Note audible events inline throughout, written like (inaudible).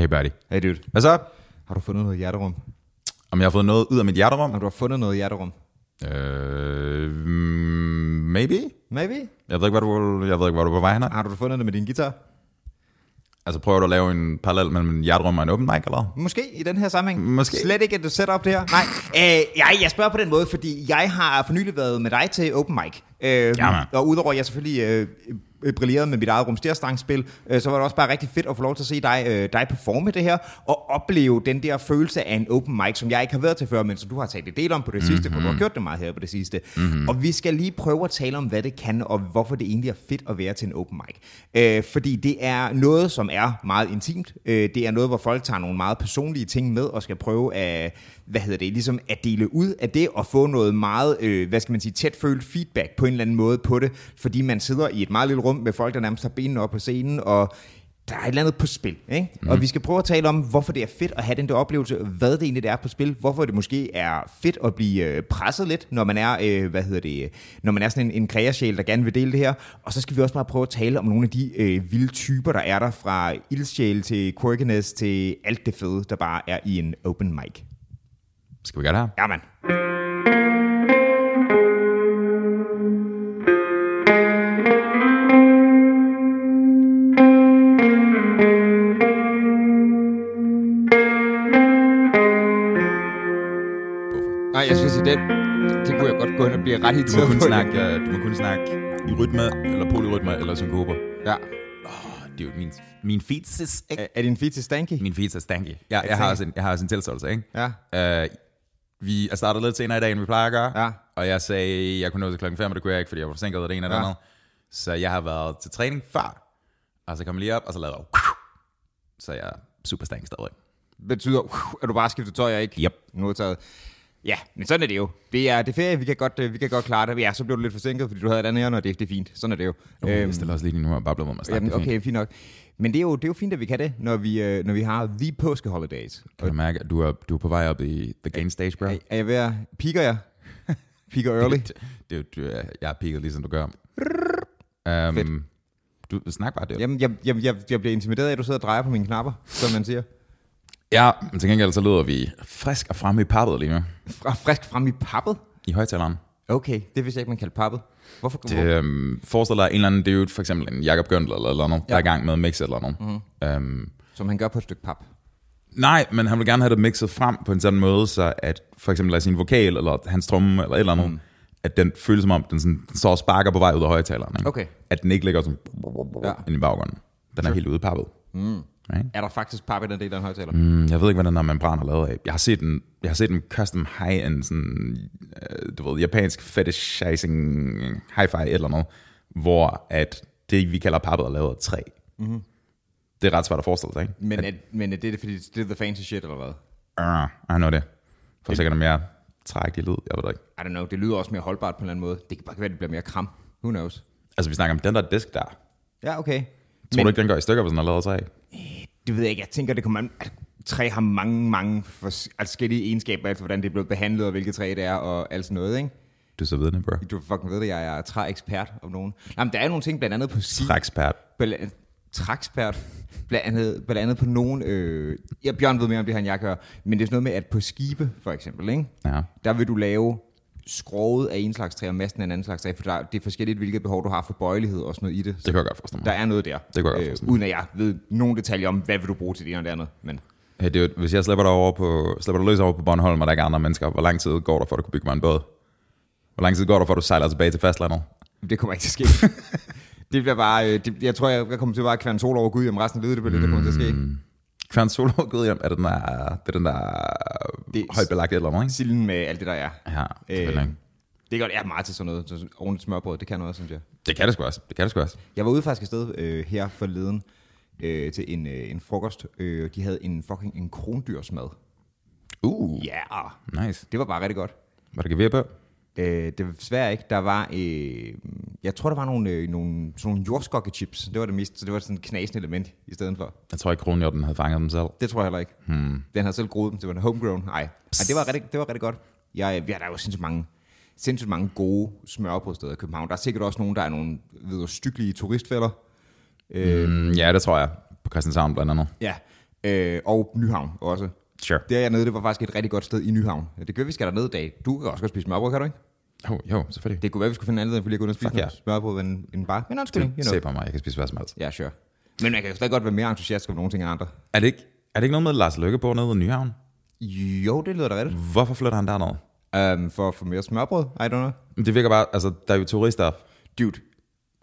Hey buddy. Hey dude, Hvad så? har du fundet noget hjerterum? Om jeg har fået noget ud af mit hjerterum? Har du fundet noget hjerterum? Øh, maybe? Maybe. Jeg ved ikke, hvad du, jeg ved ikke, hvad du er på vej hen. Har du fundet det med din guitar? Altså prøver du at lave en parallel mellem en hjerterum og en open mic, eller? Måske i den her sammenhæng. Måske. Slet ikke et setup det her. Nej, øh, jeg, jeg spørger på den måde, fordi jeg har for nylig været med dig til open mic. Øh, Jamen. og udover at jeg selvfølgelig øh, øh, brillerede med mit eget rumstjerstangspil, øh, så var det også bare rigtig fedt at få lov til at se dig, øh, dig performe det her, og opleve den der følelse af en open mic, som jeg ikke har været til før, men som du har taget en del om på det sidste, for du har gjort det meget her på det sidste. Mm-hmm. Og vi skal lige prøve at tale om, hvad det kan, og hvorfor det egentlig er fedt at være til en open mic. Øh, fordi det er noget, som er meget intimt. Øh, det er noget, hvor folk tager nogle meget personlige ting med, og skal prøve at, hvad hedder det, ligesom at dele ud af det, og få noget meget, øh, hvad skal man sige, tæt følt feedback på en eller anden måde på det, fordi man sidder i et meget lille rum med folk, der nærmest har benene op på scenen, og der er et eller andet på spil. Ikke? Mm. Og vi skal prøve at tale om, hvorfor det er fedt at have den der oplevelse, hvad det egentlig er på spil, hvorfor det måske er fedt at blive øh, presset lidt, når man er, øh, hvad hedder det, når man er sådan en, en kreasjæl, der gerne vil dele det her. Og så skal vi også bare prøve at tale om nogle af de øh, vilde typer, der er der, fra ildsjæl til quirkiness til alt det fede, der bare er i en open mic. Skal vi gøre det her? Ja, mand. Nej, jeg synes, at det, det kunne jeg godt gå hen og blive ret Du må irriteret kun på. snakke, øh, du må kun snakke i rytme, eller polyrytme, eller synkoper. Ja. Det er jo min, min featses, ikke? Er, er din feed til stanky? Min feeds er stanky. Ja, jeg, har også en, jeg har også en tilståelse, ikke? Ja. Uh, vi er startet lidt senere i dag, end vi plejer at gøre. Ja. Og jeg sagde, jeg kunne nå til klokken 5, og det kunne jeg ikke, fordi jeg var forsinket af det ene eller Ja. andet. Så jeg har været til træning før, og så kom jeg lige op, og så lavede jeg... Så jeg er super stadig. betyder, at du bare skifter tøj og ikke Yep. modtaget. Ja, men sådan er det jo. Det er, det er ferie, vi kan, godt, øh, vi kan godt klare det. Ja, så blev du lidt forsinket, fordi du havde et andet ærende, og det, det er fint. Sådan er det jo. Uh, jeg stiller også lige nu, og med mig jamen, snakke. okay, fint nok. Men det er, jo, det er jo fint, at vi kan det, når vi, øh, når vi har the påske holidays. Kan du mærke, at du er, du er på vej op i the gain stage, bro? Er, er jeg ved at... Piker jeg? (laughs) Piker early? Det, det, du, er- jeg er pigget, ligesom du gør. Um, Fedt. Du snak bare det. Jamen, jeg, jeg, jeg, jeg bliver intimideret af, at du sidder og drejer på mine knapper, som man siger. Ja, men til gengæld så lyder vi frisk og fremme i pappet lige nu. Fra, frisk frem i pappet? I højtaleren. Okay, det vidste jeg ikke, man kaldte pappet. Hvorfor? Det, øhm, forestil dig en eller anden dude, for eksempel en Jacob Gøndler eller, eller noget, ja. der er i gang med at mixe eller noget. Mm-hmm. Um, Som han gør på et stykke pap. nej, men han vil gerne have det mixet frem på en sådan måde, så at for eksempel af sin vokal eller hans tromme eller et eller andet, mm. at den føles som om, den, sådan, den står og sparker på vej ud af højtaleren. Ikke? Okay. At den ikke ligger sådan Ja. ja. ind i baggrunden. Den er helt ude i pappet. Mm. Right? Er der faktisk pap i den del af en højtaler? Mm, jeg ved ikke, hvad den der membran er lavet af. Jeg har set en, jeg har set en custom high-end, sådan, øh, du ved, japansk fetishizing hi-fi et eller andet, hvor at det, vi kalder pappet, er lavet af træ. Mm-hmm. Det er ret svært at forestille sig, ikke? Men, er, men er det fordi det er the fancy shit, eller hvad? Uh, I know det. For sikkert mere træagtig lyd, jeg ved det ikke. I don't know, det lyder også mere holdbart på en eller anden måde. Det kan bare være, at det bliver mere kram. Who knows? Altså, vi snakker om den der disk der. Ja, okay. Tror men, du ikke, den går i stykker, hvis den er lavet af træ? Det ved jeg ikke. Jeg tænker, det kommer an... Træ har mange, mange fors- forskellige egenskaber, altså hvordan det er blevet behandlet, og hvilket træ det er, og alt sådan noget, ikke? Du så ved det, bro. Du fucking ved det, jeg er træekspert om nogen. Jamen, der er nogle ting, blandt andet på ski... Trækspert. Blandt, trækspert. Blandt andet, blandt andet på nogen... Øh, ja, Bjørn ved mere om det, han jeg gør. Men det er sådan noget med, at på skibe, for eksempel, ikke? Ja. der vil du lave skroget af en slags træ, og masten af en anden slags træ, for der, det er forskelligt, hvilket behov du har for bøjelighed og sådan noget i det. Det kan jeg godt forstå mig. Der er noget der. Det kan jeg godt forstå mig. uden at jeg ved nogen detaljer om, hvad vil du bruge til det ene og det andet. Men Hey, det er, hvis jeg slipper dig, over på, slipper dig løs over på Bornholm, og der ikke er andre mennesker, hvor lang tid går der, for at du kan bygge mig en båd? Hvor lang tid går der, for at du sejler tilbage til fastlandet? det kommer ikke til at ske. (laughs) det bliver bare, øh, det, jeg tror, jeg, jeg kommer til bare at kværne sol over Gud, om resten af livet, det, bliver, det kommer til at ske. Kværn Solo gået hjem, er det den der, det er den der Det- højt belagt et eller andet, ikke? Silden med alt det, der er. Ja, Øh, selvfølgelig. det er godt, jeg er meget til sådan noget. Sådan ordentligt smørbrød, det kan noget, synes jeg. Det kan det sgu også. Det kan det sgu også. Jeg var ude faktisk et sted øh, her forleden øh, til en, øh, en frokost. Øh, de havde en fucking en krondyrsmad. Uh, Ja, yeah. nice. det var bare rigtig godt. Var det gevær på? Øh, det var desværre ikke. Der var, øh, jeg tror, der var nogle, øh, nogle, sådan nogle jordskokkechips. Det var det mest, så det var sådan et knasende element i stedet for. Jeg tror ikke, Kronhjorten havde fanget dem selv. Det tror jeg heller ikke. Hmm. Den havde selv groet dem, det var en homegrown. Nej, Ej, det var rigtig, det var rigtig godt. Jeg, ja, der er jo sindssygt mange, sindssygt mange gode smørbrødsteder i København. Der er sikkert også nogen, der er nogle ved, du, styggelige turistfælder. Mm, ja, det tror jeg. På Christianshavn blandt andet. Ja, Øh, og Nyhavn også. Sure. Der nede, det var faktisk et rigtig godt sted i Nyhavn. Det gør vi skal derned i dag. Du kan også godt spise smørbrød, kan du ikke? Jo, jo, selvfølgelig. Det kunne være, vi skulle finde andet, end for lige gå ud og spise Fuck ja. noget smørbrød end en bar. Men undskyld, you Se know. på mig, jeg kan spise hvad som helst. Ja, sure. Men man kan jo stadig godt være mere entusiastisk om nogle ting end andre. Er det ikke, er det ikke noget med Lars Løkke på nede i Nyhavn? Jo, det lyder da rigtigt. Hvorfor flytter han derned? Um, for at få mere smørbrød, I don't know. Det virker bare, altså, der er jo turister. Dude,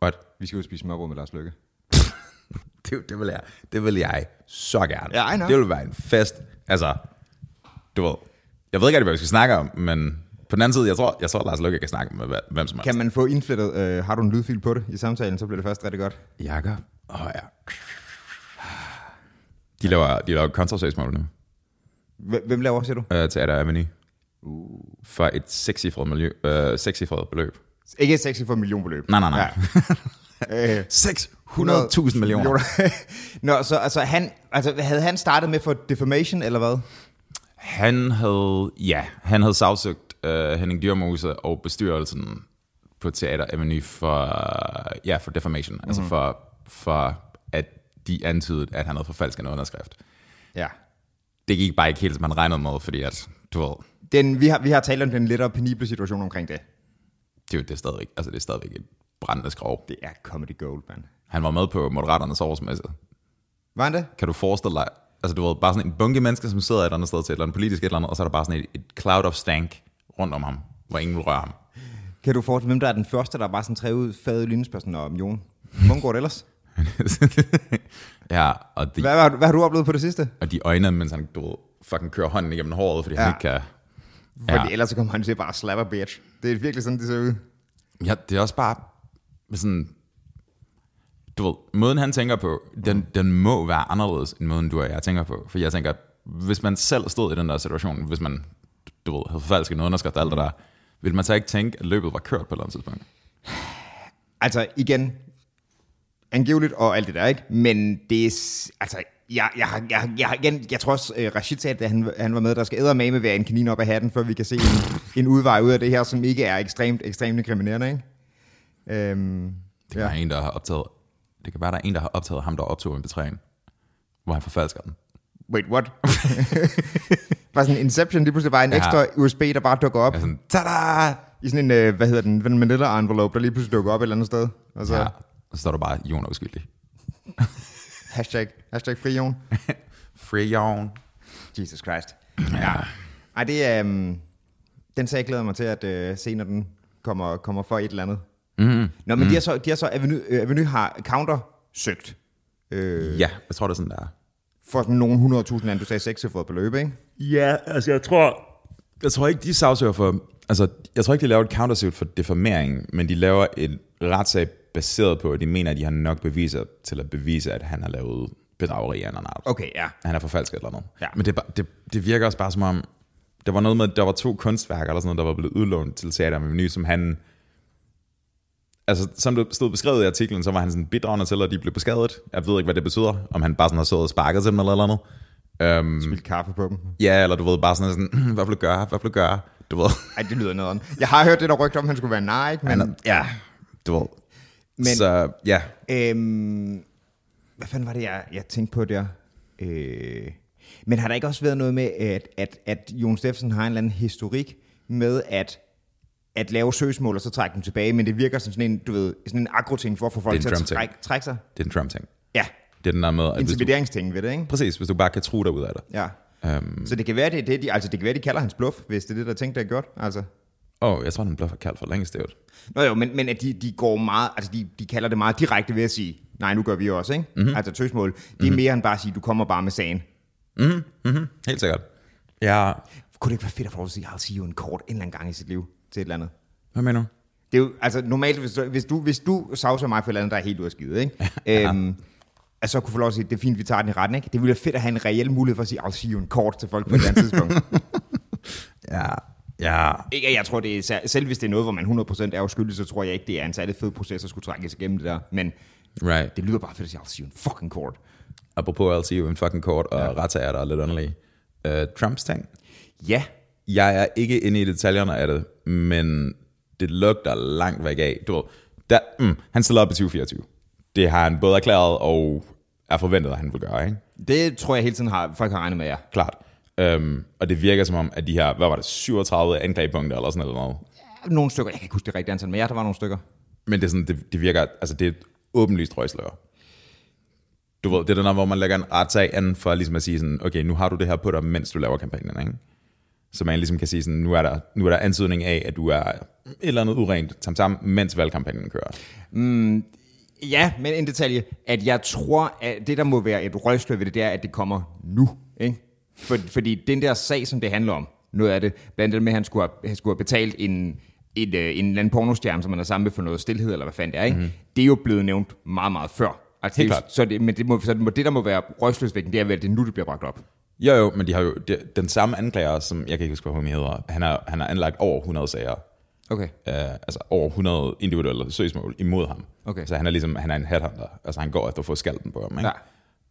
What? vi skal og spise smørbrød med Lars Lykke. (laughs) Det, det, vil jeg, det vil jeg så gerne. Ja, I know. Det vil være en fest. Altså, du ved, jeg ved ikke rigtig, hvad vi skal snakke om, men på den anden side, jeg tror, jeg tror Lars Løkke kan snakke med hvem som helst. Kan man få indflettet, øh, har du en lydfil på det i samtalen, så bliver det først rigtig godt. Jakker. Åh oh, ja. De laver, de laver contrasøgsmål nu. Hvem laver, siger du? Uh, Teater Avenue. Uh. For et sekscifret, miljø, uh, sekscifret beløb. Ikke 6 for millionbeløb. Nej, nej, nej. Ja. (laughs) Øh, 600.000 millioner. (laughs) Nå, så altså, han, altså, havde han startet med for defamation, eller hvad? Han havde, ja, han havde sagsøgt uh, Henning Dyrmose og bestyrelsen på Teater Avenue for, ja, for defamation. Mm-hmm. Altså for, for, at de antydede, at han havde forfalsket en underskrift. Ja. Det gik bare ikke helt, som han regnede med, fordi at, du ved, Den, vi, har, vi har talt om den lettere penible situation omkring det. det, er det er stadigvæk, altså det er stadigvæk et brændende skrov. Det er comedy gold, man. Han var med på Moderaternes årsmesse. Var han det? Kan du forestille dig, altså du ved, bare sådan en bunke mennesker, som sidder et eller andet sted til et eller andet politisk et eller andet, og så er der bare sådan et, et cloud of stank rundt om ham, hvor ingen vil røre ham. Kan du forestille hvem der er den spørste, der bare sådan træet ud fadet linjespørgsmål om Jon? Hvordan går det ellers? (laughs) ja, og de, Hvad, hvad, hvad har du oplevet på det sidste? og de øjne, mens han, du ved, fucking kører hånden igennem håret, fordi ja. han ikke kan... Fordi Ja. ellers så kommer han til bare at slappe bitch. Det er virkelig sådan, det ser ud. Ja, det er også bare sådan... Du ved, måden han tænker på, den, den må være anderledes, end måden du og jeg tænker på. For jeg tænker, hvis man selv stod i den der situation, hvis man, du ved, havde forfalsket en underskrift og alt det der, ville man så ikke tænke, at løbet var kørt på et eller andet tidspunkt? Altså igen, angiveligt og alt det der, ikke? Men det er, altså, jeg, jeg, jeg, jeg, jeg, jeg tror også, uh, Rashid sagde, at han, han var med, der skal eddermame være en kanin op af hatten, før vi kan se en, en udvej ud af det her, som ikke er ekstremt, ekstremt kriminerende, ikke? Øhm, Det kan, ja. være en, der har optaget, det kan være, der er en, der har optaget ham, der optog en betræning, hvor han forfalsker den. wait, what? (laughs) bare sådan en Inception, lige pludselig bare en Ja. ekstra USB, der bare dukker op. Ja, sådan, tada! I sådan en, øh, hvad hedder den, en manila envelope, der lige pludselig dukker op et eller andet sted. Og så Ja, ja. og så står der bare, Jon er uskyldig. (laughs) hashtag, hashtag fri Jon. (laughs) Free Jon. Jesus Christ. Ja. Ej, det er... Um, den sag glæder mig til at uh, se, når den kommer, kommer for et eller andet. Mm. Nå, men mm. de har så, de har så Avenue, øh, Avenue har counter søgt øh, Ja, jeg tror, det er sådan, der er. For nogle 100.000, end du sagde, sekscifret beløb, ikke? Ja, altså jeg tror... Jeg tror ikke, de sagsøger for... Altså, jeg tror ikke, de laver et countersuit for defamering, men de laver en retssag baseret på, at de mener, at de har nok beviser til at bevise, at han har lavet bedrageri af en anden art. Okay, ja. Han har forfalsket eller noget. Ja. Men det, er det, det virker også bare som om, der var noget med, der var to kunstværker eller sådan noget, der var blevet udlånt til Teater med Menu, som han... Altså, som det stod beskrevet i artiklen, så var han sådan bidragende til, at de blev beskadet. Jeg ved ikke, hvad det betyder. Om han bare sådan har siddet og sparket til dem eller eller andet. Um, Spil kaffe på dem. Ja, eller du ved, bare sådan, sådan (clears throat) hvad vil du gøre, hvad vil du gøre, du ved. (laughs) Ej, det lyder noget. Jeg har hørt det der rygte om, at han skulle være nej, ikke? Men, ja, du ved. Men, så ja, Øhm, hvad fanden var det, jeg, jeg tænkte på der? Øh, men har der ikke også været noget med, at, at, at Jon Steffensen har en eller anden historik med at, at lave søgsmål og så trække dem tilbage, men det virker som sådan en, du ved, sådan en agro-ting for at få folk til at trække, trække sig? det er en Trump-ting. Ja, Det er den der med, at intimideringsting ved det, ikke? præcis, hvis du bare kan tro dig ud af det. Ja. Um, Så det kan være, det, det, de, altså det kan være, de kalder hans bluff, hvis det er det, der er tænkt, der er gjort. Altså. Åh, oh, jeg tror, den blev kaldt for længe stedet. Nå jo, men, men at de, de går meget, altså de, de kalder det meget direkte ved at sige, nej, nu gør vi også, ikke? Mm-hmm. Altså tøsmål. Det er mere end bare at sige, du kommer bare med sagen. Mm-hmm, mm-hmm, helt sikkert. Ja, Kunne det ikke være fedt at få at sige, I'll see you en kort en eller anden gang i sit liv til et eller andet? hvad mener du? Det er jo, altså normalt, hvis du, hvis du, hvis du savser mig for et eller andet, der er helt ud af skide, ikke? (laughs) ja. øhm, altså så kunne få lov at sige, det er fint, vi tager den i retten, ikke? Det ville være fedt at have en reel mulighed for at sige, I'll see you en kort til folk på et eller andet tidspunkt. (laughs) Ja, ja, ikke, at jeg tror, det er, selv hvis det er noget, hvor man 100% er uskyldig, så tror jeg ikke, det er en særlig fed proces at skulle trækkes igennem det der. Men right. det lyder bare fedt at sige, I'll see you en fucking kort. Apropos LCU, en fucking kort, og ja. retssager, der er lidt underlige. Uh, Trumps ting. Ja, Jeg er ikke inde i detaljerne af det, men det lugter langt væk af. Du ved, der, mm, han stiller op i 2024. Det har han både erklæret og er forventet, at han vil gøre, ikke? Det tror jeg hele tiden har, folk har regnet med, ja. Klart. Øhm, og det virker som om, at de her, hvad var det, 37 anklagepunkter eller sådan noget. Nogle stykker, jeg kan ikke huske det rigtige antal, men ja, der var nogle stykker. Men det, er sådan, det, det virker, altså det er åbenlyst røgslør. Du ved, det er den der, hvor man lægger en retssag an for ligesom at sige sådan, okay, nu har du det her på dig, mens du laver kampagnen, ikke? Så man ligesom kan sige sådan, nu er der, nu er der ansøgning af, at du er et eller andet urent tam-tam, mens valgkampagnen kører. Ja, men en detalje, at jeg tror, at det der må være et røgslør ved det, det er, at det kommer nu. Ikke? For, fordi den der sag, som det handler om, noget af det, blandt andet med, at han skulle have, han skulle have betalt en, et, øh, en eller anden pornostjerne, som man er sammen med for noget stillhed, eller hvad fanden det er, ikke? Mm-hmm. det er jo blevet nævnt meget, meget før. Altså, det. Så det, men det, må, så det, må, det, der må være røgsløsvægten, det er vel, at det er nu, det bliver bragt op. Jo, jo, men de har jo det, den samme anklager, som jeg kan ikke huske, hvad hun hedder. Han har, han har anlagt over 100 sager. Okay. Uh, altså over 100 individuelle søgsmål imod ham. Okay. Så han er ligesom, han er en headhunter. Altså han går efter at få skalpen på ham. Ikke?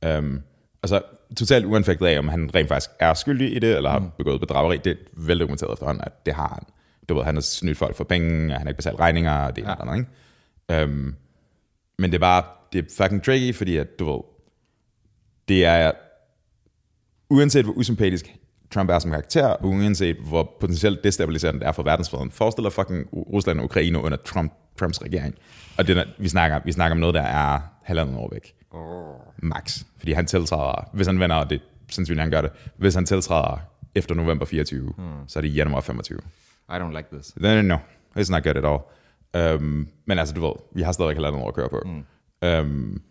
Ja. Um, altså totalt uanfægtet af, om han rent faktisk er skyldig i det, eller har Mm. begået bedrageri. Det er vel dokumenteret efterhånden, at det har han. Du ved, han har snydt folk for penge, og han har ikke betalt regninger, og det er ja. noget, ikke? Um, men det er bare, det er fucking tricky, fordi at, du ved, det er, uanset hvor usympatisk Trump er som karakter, og uanset hvor potentielt destabiliserende det er for verdensfreden, forestil dig fucking Rusland og Ukraine under Trump, Trumps regering. Og det, vi, snakker, vi snakker om noget, der er halvandet år væk. Max. Fordi han tiltræder, hvis han vender, og det sandsynligt, han gør det, hvis han tiltræder efter november 24, hmm. så er det januar 25. I don't like this. No, no, no. It's not good at all. Um, men altså, du ved, vi har stadig halvandet år at køre på. Mm. Um,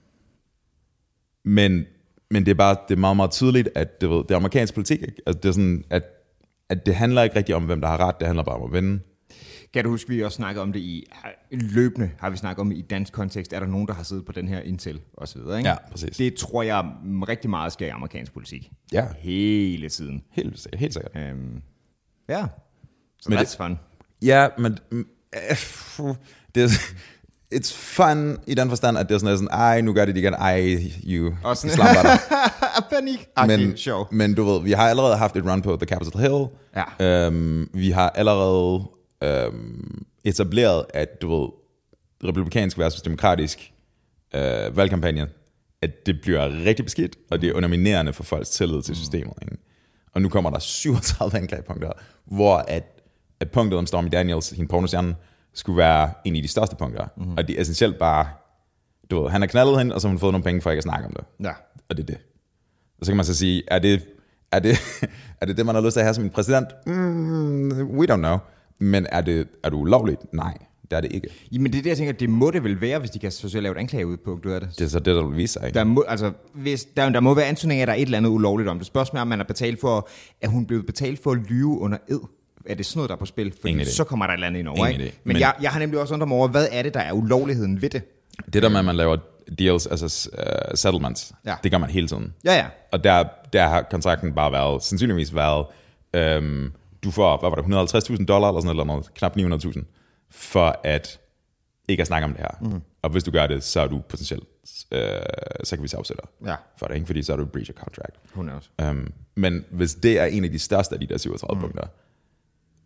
men, men det er bare det er meget, meget tydeligt, at det, ved, det er amerikansk politik. Ikke? Altså, det er sådan, at, at det handler ikke rigtig om, hvem der har ret. Det handler bare om at vinde. Kan du huske, vi også snakkede om det i løbende, har vi snakket om i dansk kontekst, er der nogen, der har siddet på den her Intel og så videre, ikke? Ja, præcis. Det tror jeg rigtig meget sker i amerikansk politik. Ja. Hele tiden. Helt, sikkert- helt sikkert. Um, ja, så Men that's det- fun. Ja, men mm, øh, det it's fun i den forstand, at det er sådan, sådan ej, nu gør det igen, ej, you Og sådan- islambatter. (laughs) Panik. men, sjov. men du ved, vi har allerede haft et run på The Capitol Hill. Ja. Øhm, vi har allerede øhm, etableret, at du ved, republikansk versus demokratisk øh, valgkampagne, at det bliver rigtig beskidt, og det er underminerende for folks tillid til systemet. Ikke? Og nu kommer der (laughs) 37 anklagepunkter, hvor at, at punktet om Stormy Daniels, hende pornostjerne, skulle være en af de største punkter. Mm-hmm. Og det er essentielt bare, du ved, han har knaldet hende, og så har hun fået nogle penge for ikke at snakke om det. Ja. Og det er det. Og så kan man så sige, er det, er det, (laughs) er det det, man har lyst til at have som en præsident? Mm, we don't know. Men er det, er det ulovligt? Nej, det er det ikke. Jamen det er det, jeg tænker, det må det vel være, hvis de kan forsøge at lave et anklage ud på, du er det. Det er så det, der vil vise sig. Ikke? Der må, altså, hvis, der, der må være ansøgning af, at der er et eller andet ulovligt om det. Spørgsmålet er, om man er betalt for, at hun blev betalt for at lyve under ed. Er det sådan noget, der er på spil? Fordi så kommer der et eller andet ind over, Ingen ikke? Men, Men- jeg, jeg har nemlig også undret mig over, hvad er det, der er ulovligheden ved det? Det der med, at man laver deals, altså uh, settlements, Ja. det gør man hele tiden. Ja, ja. Og der, der har kontrakten bare været, sandsynligvis været, øhm, du får, hvad var det, 150.000 dollar eller sådan noget, knap 900.000, for at ikke at snakke om det her. Mm. Og hvis du gør det, så er du potentielt, øh, så kan vi sagsætte dig Ja. for det, ikke? fordi så er du breach of contract. Who knows? Um, men hvis det er en af de største af de der 37 mm. punkter,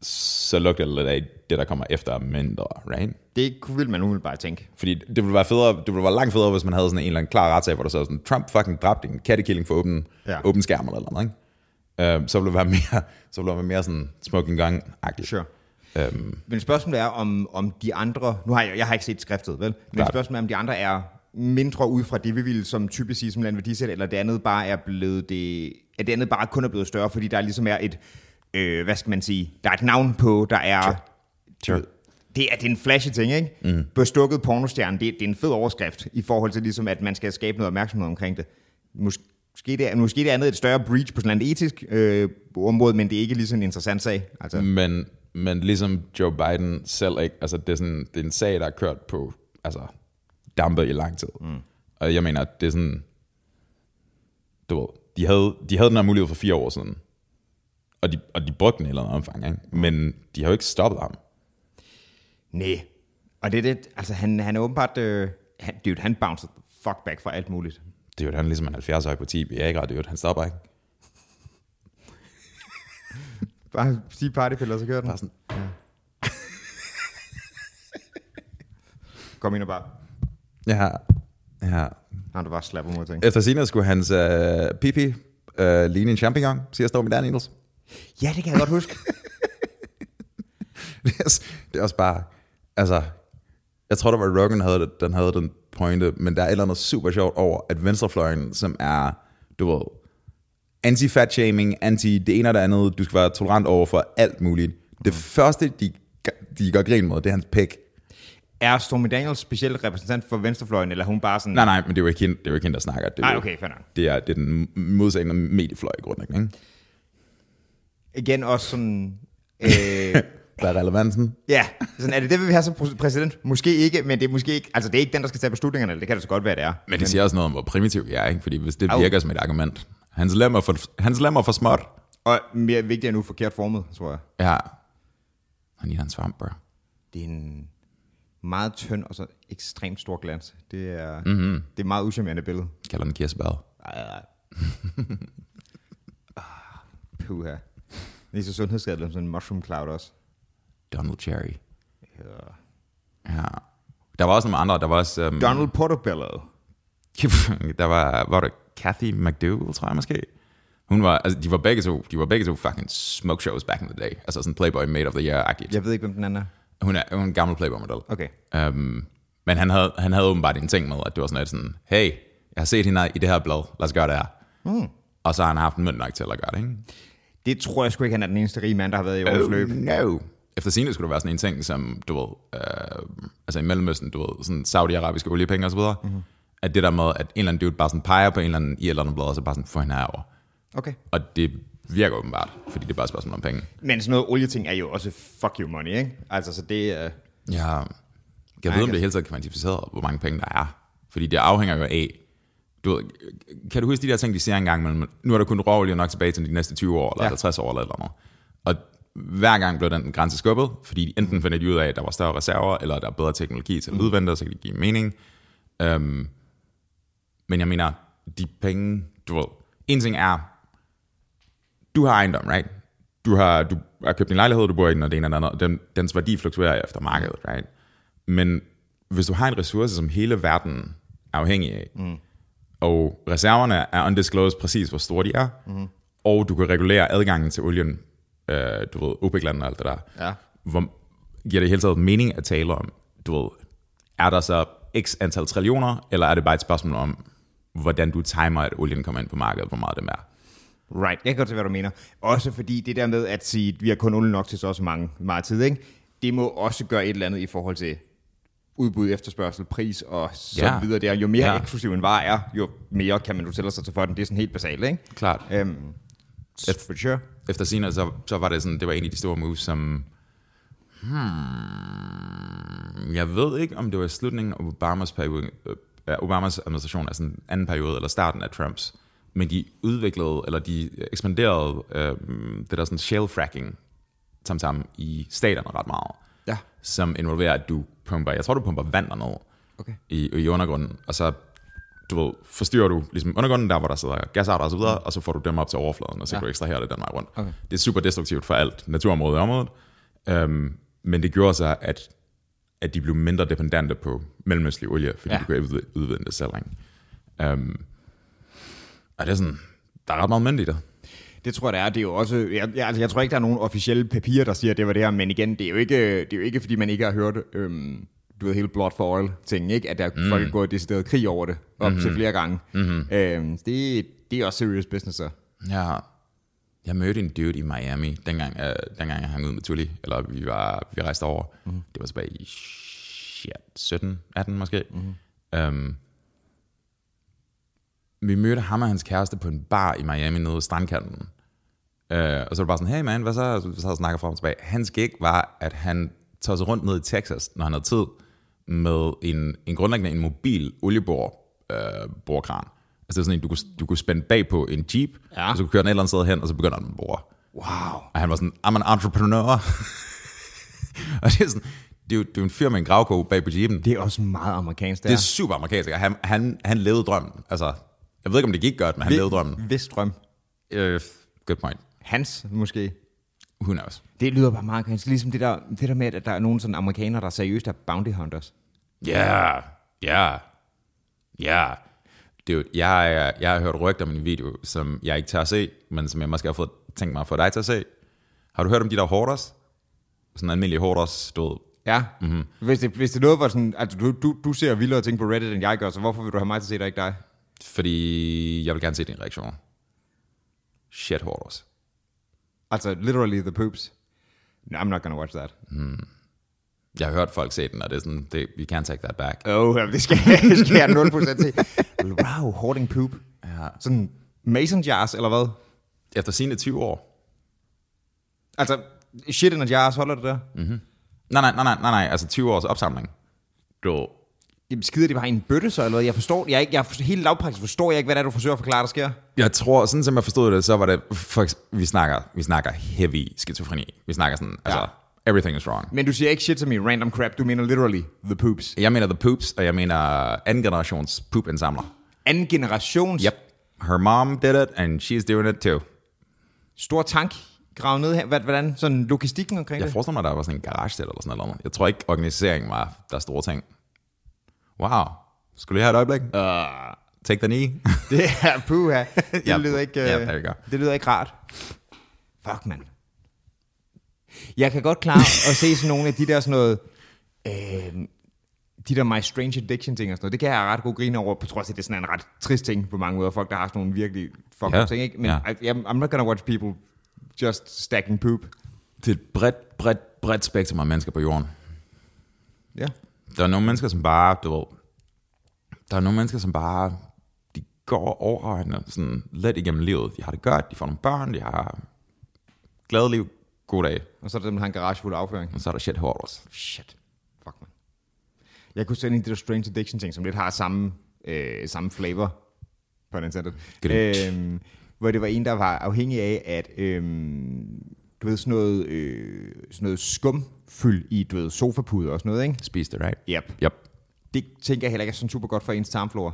så lugter det lidt af det, der kommer efter mindre, right? Det vil man umiddelbart tænke. Fordi det ville være federe, det ville være langt federe, hvis man havde sådan en eller anden klar retssag, hvor der så sådan, Trump fucking dræbte en kattekilling for åben, Ja. åben skærm eller noget, ikke? Uh, så ville det være mere, så ville det være mere sådan smoking gun-agtigt. Sure. Um, Men spørgsmålet er, om, om de andre... Nu har jeg, jeg har ikke set skriftet, vel? Men Klart. spørgsmålet er, om de andre er mindre ud fra det, vi ville som typisk sige som land værdisæt, eller det andet bare er blevet det... At det andet bare kun er blevet større, fordi der ligesom er et... Øh, hvad skal man sige? Der er et navn på, der er... Sure. Sure. Det er, det er en flashy ting, ikke? Mm. Bestukket pornostjerne, det, det er en fed overskrift, i forhold til ligesom, at man skal skabe noget opmærksomhed omkring det. Måske det er, måske det andet et større breach på sådan et etisk øh, område, men det er ikke lige sådan en interessant sag. Altså, men, men ligesom Joe Biden selv ikke, altså det er, sådan, det er en sag, der er kørt på, altså dampe i lang tid. Mm. Og jeg mener, det er sådan, du ved, de havde, de havde den her mulighed for fire år siden, og de, og de brugte den i et eller andet omfang, ikke? men de har jo ikke stoppet ham. Nej. Og det er det, altså han, han er åbenbart, øh, han, dude, han bounced the fuck back fra alt muligt. Det er jo han ligesom en 70-årig på 10 Viagra, det er jo, han stopper ikke. (laughs) Bare sige partypiller, så kører den. Bare sådan, Kom ind og bare. ja, ja, Han der bare slapper mod ting. Efter senere skulle hans uh, pipi uh, ligne en champignon, siger Stormy Daniels. Ja, det kan jeg godt huske. (laughs) det, er, det er også bare, altså, jeg tror, det var Rogan, havde, det- den havde den pointe, men der er et eller andet super sjovt over, at venstrefløjen, som er, du ved, anti-fat shaming, anti det ene og det andet, du skal være tolerant over for alt muligt. Det første, de, de gør grin med, det er hans pæk. er Stormy Daniels specielt repræsentant for venstrefløjen, eller er hun bare sådan... Nej, nej, men det er jo ikke hende, det er jo ikke hende der snakker. Det er Nej, jo- okay, fair nok. Det er, det er den af mediefløj i grunden, ikke? Igen også sådan... Øh, (laughs) Hvad er relevansen? ja, sådan, er det det, vi vil have som præ- præsident? Måske ikke, men det er måske ikke... Altså, det er ikke den, der skal tage beslutningerne, det kan det så godt være, det er. Men det siger også noget om, hvor primitiv jeg er, ikke? Fordi hvis det Au. virker som et argument. Hans lemmer for, hans lemmer for småt. Og mere vigtigt endnu, forkert formet, tror jeg. Ja. Han ligner en svamp, bro. Det er en meget tynd og så ekstremt stor glans. Det er, Mhm. mm-hmm. det er et meget uschammerende billede. Kalder den kirsebær. Ej, ej. (laughs) ah, puha. Det er så sundhedsskadeligt som sådan en mushroom cloud også. Donald Cherry. Ja. Ja. Der var også nogle andre. Der var også... Um, Donald Portobello. (laughs) der var, var det Kathy McDougal, tror jeg måske. Hun var, altså, de var begge to, de var begge to fucking smoke shows back in the day. Altså sådan Playboy Made of the Year-agtigt. Jeg ved ikke, hvem den anden er. Hun er, hun er en gammel Playboy-model. Okay. Um, men han havde, han havde åbenbart en ting med, at det var sådan lidt sådan, hey, jeg har set hende i det her blad, lad os gøre det her. Mm. Og så har han haft en mønt nok til at gøre det, ikke? Det tror jeg sgu ikke, han er den eneste rige mand, der har været i årets Oh, løb. no. Efter sine skulle det være sådan en ting, som, du ved, øh, altså i Mellemøsten, du ved, sådan saudiarabiske oliepenge og så videre, mm-hmm. at det der med, at en eller anden dude bare sådan peger på en eller anden i et eller andet blad, og så bare sådan får hende herover. Okay. Og det virker åbenbart, fordi det er bare et spørgsmål om penge. Men sådan noget olieting er jo også fuck you money, ikke? Altså, så det er... Ja, jeg ved, om det hele taget kan kvantificere, hvor mange penge der er. Fordi det afhænger jo af, du ved, kan du huske de der ting, de siger engang, men nu er der kun råolie nok tilbage til de næste 20 år, eller Ja. 50 år, eller eller andet. Og hver gang blev den grænse skubbet, fordi enten finder de ud af, at der var større reserver, eller der er bedre teknologi til at udvente, så kan det give mening. Um, men jeg mener, de penge, du ved, en ting er, du har ejendom, right? Du har, du har købt en lejlighed, du bor i den, og det ene og det andet, og den, dens værdi fluktuerer efter markedet, right? Men hvis du har en ressource, som hele verden er afhængig af, mm. Og reserverne er undisclosed præcis, hvor store de er, mm. og du kan regulere adgangen til olien, øh, du ved, OPEC-landene og alt det der, Ja. hvor giver det hele taget mening at tale om, du ved, er der så x antal trillioner, eller er det bare et spørgsmål om, hvordan du timer, at olien kommer ind på markedet, hvor meget det er. Right, jeg kan godt se, hvad du mener. Også fordi det der med at sige, at vi har kun olie nok til så også mange, meget tid, ikke? det må også gøre et eller andet i forhold til udbud, efterspørgsel, pris og så Ja. videre. Der. Jo mere Ja. eksklusiv en vare er, jo mere kan man jo sig til for den. Det er sådan helt basalt, ikke? Klart. Øhm, for sure. efter sine, så, så var det sådan, det var en af de store moves, som, hmm, jeg ved ikke, om det var i slutningen af Obamas periode, øh, Obamas administration, altså den anden periode, eller starten af Trumps, men de udviklede, eller de ekspanderede øh, det der sådan shale fracking, sammen i staterne ret meget, Ja. som involverer, at du pumper, jeg tror, du pumper vand derned Okay. i, i undergrunden, og så du ved, forstyrrer du ligesom undergrunden, der hvor der sidder gasarter og så videre, og så får du dem op til overfladen, og så Ja. kan du ekstrahere det den vej rundt. Okay. Det er super destruktivt for alt naturområde i området, øhm, men det gjorde så, at, at de blev mindre dependente på mellemøstlig olie, fordi Ja. de kunne udvinde det selv. ikke? Øhm, og det er sådan, der er ret meget mænd i det. Det tror jeg, det er. Det er jo også, jeg, jeg, altså, jeg tror ikke, der er nogen officielle papirer, der siger, at det var det her, men igen, det er jo ikke, det er jo ikke fordi man ikke har hørt, øhm, du ved, hele blood for oil ting, ikke? At der mm. folk er gået decideret krig over det, op mm-hmm. til flere gange. Mm-hmm. Øhm, det, det er også serious business, så. Ja, jeg mødte en dude i Miami, dengang, øh, dengang jeg hang ud med Tully, eller vi, var, vi rejste over. Mm. Det var tilbage i shit, 17, 18 måske. Mm. Um, vi mødte ham og hans kæreste på en bar i Miami nede ved strandkanten. Uh, og så var det bare sådan, hey man, hvad så? Så vi sad og snakkede frem og tilbage. Hans gig var, at han tog sig rundt ned i Texas, når han havde tid, med en, en grundlæggende en mobil oliebor, øh, borkran. Altså det er sådan en, du kunne, du kunne spænde bag på en jeep, Ja. og så kunne køre den et eller andet sted hen, og så begynder den at bore. Wow. Og han var sådan, I'm an entrepreneur. (laughs) og det er sådan, det er jo, det er jo en fyr med en gravko bag på jeepen. Det er også meget amerikansk, det, Det er super amerikansk. og Han, han, han levede drømmen. Altså, jeg ved ikke, om det gik godt, men han levede drømmen. Vis drøm. Uh, good point. Hans, måske. Who knows? Det lyder bare meget amerikansk. Ligesom det der, det der med, at der er nogle sådan amerikanere, der seriøst er bounty hunters. Ja, ja, ja. Dude, jeg, er- jeg har hørt rygter om en video, som jeg ikke tør at se, men som jeg måske har fået, tænkt mig at få dig til at se. Har du hørt om de der hoarders? Sådan almindelige hoarders, du ved. Ja. Mm-hmm. Hvis, det, hvis det noget var sådan, altså du, du, du ser vildere ting på Reddit, end jeg gør, så hvorfor vil du have mig til at se det, ikke dig? Fordi jeg vil gerne se din reaktion. Shit hoarders. Altså, literally the poops. No, I'm not gonna watch that. Jeg har hørt folk se den, og det er sådan, det, we can't take that back. Oh, det skal, (laughs) det skal jeg 0% se. Wow, hoarding poop. Ja. Sådan mason jars, eller hvad? Efter sine 20 år. Altså, shit in a jars, holder det der? Nej, nej, nej, nej, nej, nej, altså 20 års opsamling. Du, Jamen, skider det bare i en bøtte så, eller hvad? Jeg forstår, jeg, ikke, jeg helt lavpraktisk forstår jeg ikke, hvad det er, du forsøger at forklare, der sker. jeg tror, sådan som jeg forstod det, så var det, for, vi snakker, vi snakker heavy skizofreni. Vi snakker sådan, altså, Ja. everything is wrong. Men du siger ikke shit til mig, random crap, du mener literally the poops. Jeg mener the poops, og jeg mener anden generations poop-indsamler. Anden generations Yep. Her mom did it, and she's doing it too. stor tank gravet ned her. Hvad- Hvordan? Sådan logistikken omkring Jeg det? forestiller mig, der var sådan en garage eller sådan noget. Jeg tror ikke, organiseringen var der store ting. Wow. Skulle lige have et øjeblik? Uh, Take the knee. (laughs) det er puha. Det (laughs) Ja, lyder ikke, ja, øh, you go. det lyder ikke rart. Fuck, man. Jeg kan godt klare at se sådan nogle af de der sådan noget, øh, de der My Strange Addiction ting og sådan noget, det kan jeg have ret god grine over, på trods af, at det er sådan en ret trist ting på mange måder, folk der har sådan nogle virkelig Ja, up ting, ikke? Men ja. I, I'm not gonna watch people just stacking poop. Det er et bredt, bredt, bredt spektrum af mennesker på jorden. Ja. Der er nogle mennesker, som bare, du ved, der er nogle mennesker, som bare, de går overordnet sådan let igennem livet. De har det godt, de får nogle børn, de har glade liv, god dag. Og så er der dem, der har en garage fuld af afføring. Og så er der shit hoarders. Shit. Fuck, man. Jeg kunne sende en af de der Strange Addiction ting, som lidt har samme, øh, samme flavor på den sættet. Øhm, hvor det var en, der var afhængig af, at øhm, du ved, sådan noget, øh, sådan noget skumfyld i, du ved, sofapuder og sådan noget, ikke? Spis det, right? Yep. Yep. Det tænker jeg heller ikke er sådan super godt for ens tarmflora.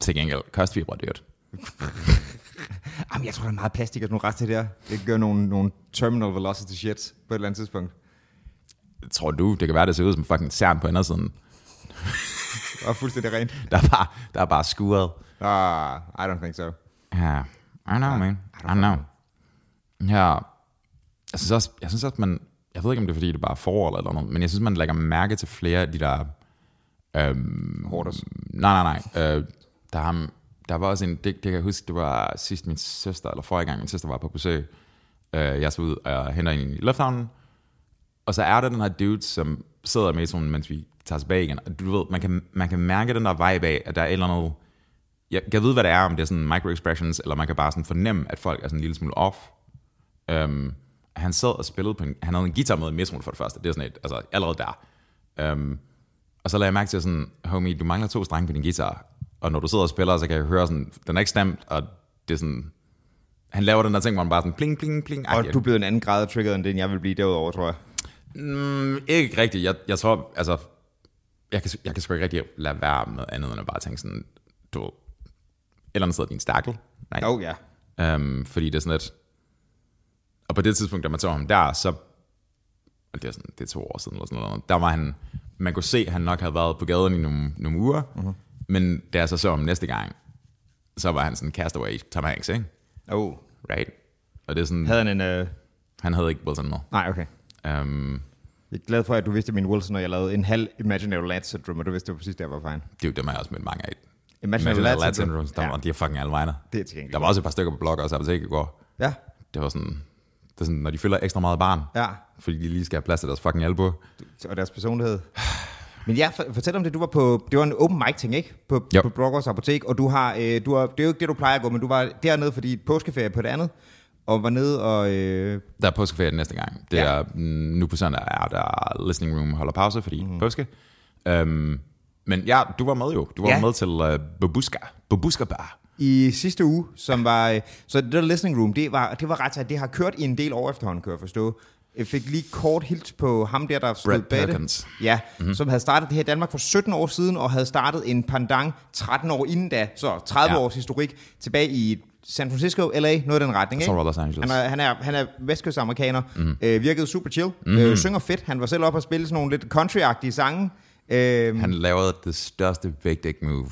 Til gengæld, kostfibre er dyrt. (laughs) Jamen, jeg tror, der er meget plastik og sådan nogle rest til det gør nogle, nogle terminal velocity shit på et eller andet tidspunkt. Tror du, det kan være, det ser ud som fucking cern på indersiden? Og fuldstændig rent. (laughs) Der er bare, der er bare skuret. Ah, I don't think so. Ja, I know, man. I know. Ja, jeg synes også, jeg synes også, man, jeg ved ikke, om det er, fordi det er bare forår eller noget, men jeg synes, man lægger mærke til flere af de der, øhm, Hoarders. nej, nej, nej, øh, der, er, der var også en, det, det kan jeg huske, det var sidst min søster, eller forrige gang min søster var på besøg, øh, jeg så ud og henter en i lufthavnen, og så er der den her dude, som sidder i metroen, mens vi tager tilbage igen, og du ved, man kan, man kan mærke den der vibe af, at der er et eller andet, jeg, jeg ved, hvad det er, om det er sådan micro-expressions, eller man kan bare sådan fornemme, at folk er sådan en lille smule off. Um, han sad og spillede på en, han havde en guitar med i metroen for det første, det er sådan et, altså allerede der. Um, og så lagde jeg mærke til sådan, homie, du mangler to strenge på din guitar, og når du sidder og spiller, så kan jeg høre sådan, den er ikke stemt, og det er sådan, han laver den der ting, hvor han bare sådan pling, pling, pling. Og du blevet en anden grad af triggeret, end den jeg vil blive derudover, tror jeg. Mm, ikke rigtigt. Jeg, jeg tror, altså, jeg kan, jeg kan sgu ikke rigtig lade være med andet, end at bare tænke sådan, du, eller andet sidder din stakkel. Nej. Jo, ja. Um, fordi det er sådan lidt... Og på det tidspunkt, da man så ham der, så... og Det er, sådan, det er to år siden eller sådan noget. Der var han... Man kunne se, at han nok havde været på gaden i nogle, nogle uger. Uh-huh. Men da jeg så så ham næste gang, så var han sådan castaway Tom Hanks, ikke? Oh. Right? Og det er sådan... Havde han en... Uh... Han havde ikke Wilson med. Nej, okay. Um, Jeg er glad for, at du vidste min Wilson, og jeg lavede en halv Imaginary Lad Syndrome, og du vidste, det var præcis der, var fine. det er jo dem, jeg også mødt mange af. Imaginary, Imaginary Lad Syndrome. Der var, de er fucking alle vegne. Det er tilgængeligt. Der var også et par stykker på blog også apotek i går. Ja, Det var sådan, det er sådan, når de følger ekstra meget barn, ja. fordi de lige skal have plads til deres fucking albu. Og deres personlighed. Men ja, for, fortæl om det. Du var på, det var en open mic ting, ikke? På, Jo. på Broggers Apotek, og du har, øh, du har, det er jo ikke det, du plejer at gå, men du var dernede, fordi påskeferie på det andet, og var nede og, øh, Der er påskeferie næste gang. Det Ja. er, mm, nu på søndag er der listening room holder pause, fordi mm. påske. Um, men ja, du var med jo. Du var Ja. med til uh, Babuska. Babuska Bar. I sidste uge, som var, øh, så det der listening room, det var, det var ret, at det har kørt i en del år efterhånden, kan jeg forstå. Jeg fik lige kort hils på ham der, der stod bag det. Ja, mm-hmm. som havde startet det her i Danmark for 17 år siden, og havde startet en pandang 13 år inden da, så 30 Ja. års historik, tilbage i San Francisco, LA, noget af den retning. Jeg tror, Ikke? var Los Angeles. Han er, han er, han er vestkøstamerikaner, mm. øh, virkede super chill, mm-hmm. øh, synger fedt. Han var selv oppe og spille sådan nogle lidt country-agtige sange. Øh, Han lavede det største big dick move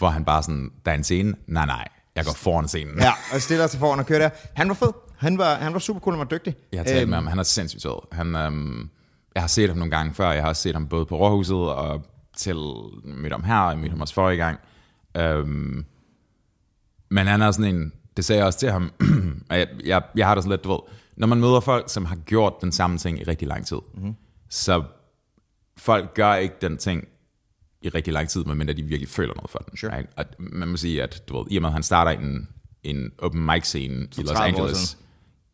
hvor han bare sådan, der er en scene, nej nej, jeg går foran scenen. Ja, (laughs) og stiller sig foran og kører der. Han var fed. Han var, han var super cool og var dygtig. Jeg har talt med ham, han er sindssygt sød. Han, øhm, jeg har set ham nogle gange før, jeg har også set ham både på Råhuset og til mødt ham her, og jeg mødte ham også forrige gang. Øhm, men han er sådan en, det sagde jeg også til ham, (clears throat) jeg, jeg, jeg har det sådan lidt, du ved, når man møder folk, som har gjort den samme ting i rigtig lang tid, mm-hmm. så folk gør ikke den ting i rigtig lang tid, medmindre de virkelig føler noget for den. Sure. Right? Og man må sige, at du ved, i og med, at han starter en, en open mic scene i Los 30 år Angeles,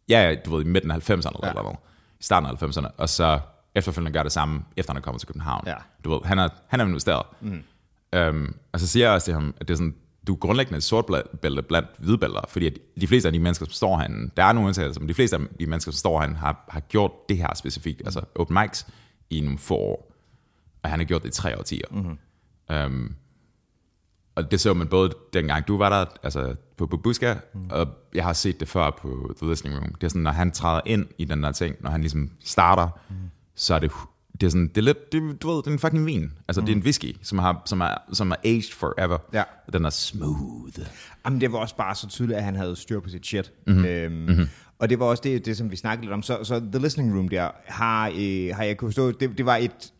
ja, du ved, i midten af 90'erne eller ja. noget, i starten af 90'erne, og så efterfølgende gør det samme, efter han er kommet til København. Ja. Du ved, han er, han er investeret. Mm. Um, og så siger jeg også til ham, at det er sådan, du er grundlæggende et sort bælte blandt hvidbælter, fordi at de fleste af de mennesker, som står herinde, der er nogle undtagelser, men de fleste af de mennesker, som står herinde, har, har gjort det her specifikt, altså open mics, i nogle få år. Og han har gjort det i tre årtier. Mm-hmm. Um, og det så man både dengang du var der, altså på Babuska, mm. og jeg har set det før på The Listening Room. Det er sådan, når han træder ind i den der ting, når han ligesom starter, mm. så er det, det er sådan, det er lidt, det, du ved, det er en fucking vin. Altså mm. det er en whisky, som, har, som, er, som er aged forever. Ja. Den er smooth. Jamen, det var også bare så tydeligt, at han havde styr på sit shit. Mm-hmm. Øhm, mm-hmm. Og det var også det, det, som vi snakkede lidt om. Så, så The Listening Room der, har, øh, har jeg kunne forstå, det, det var et,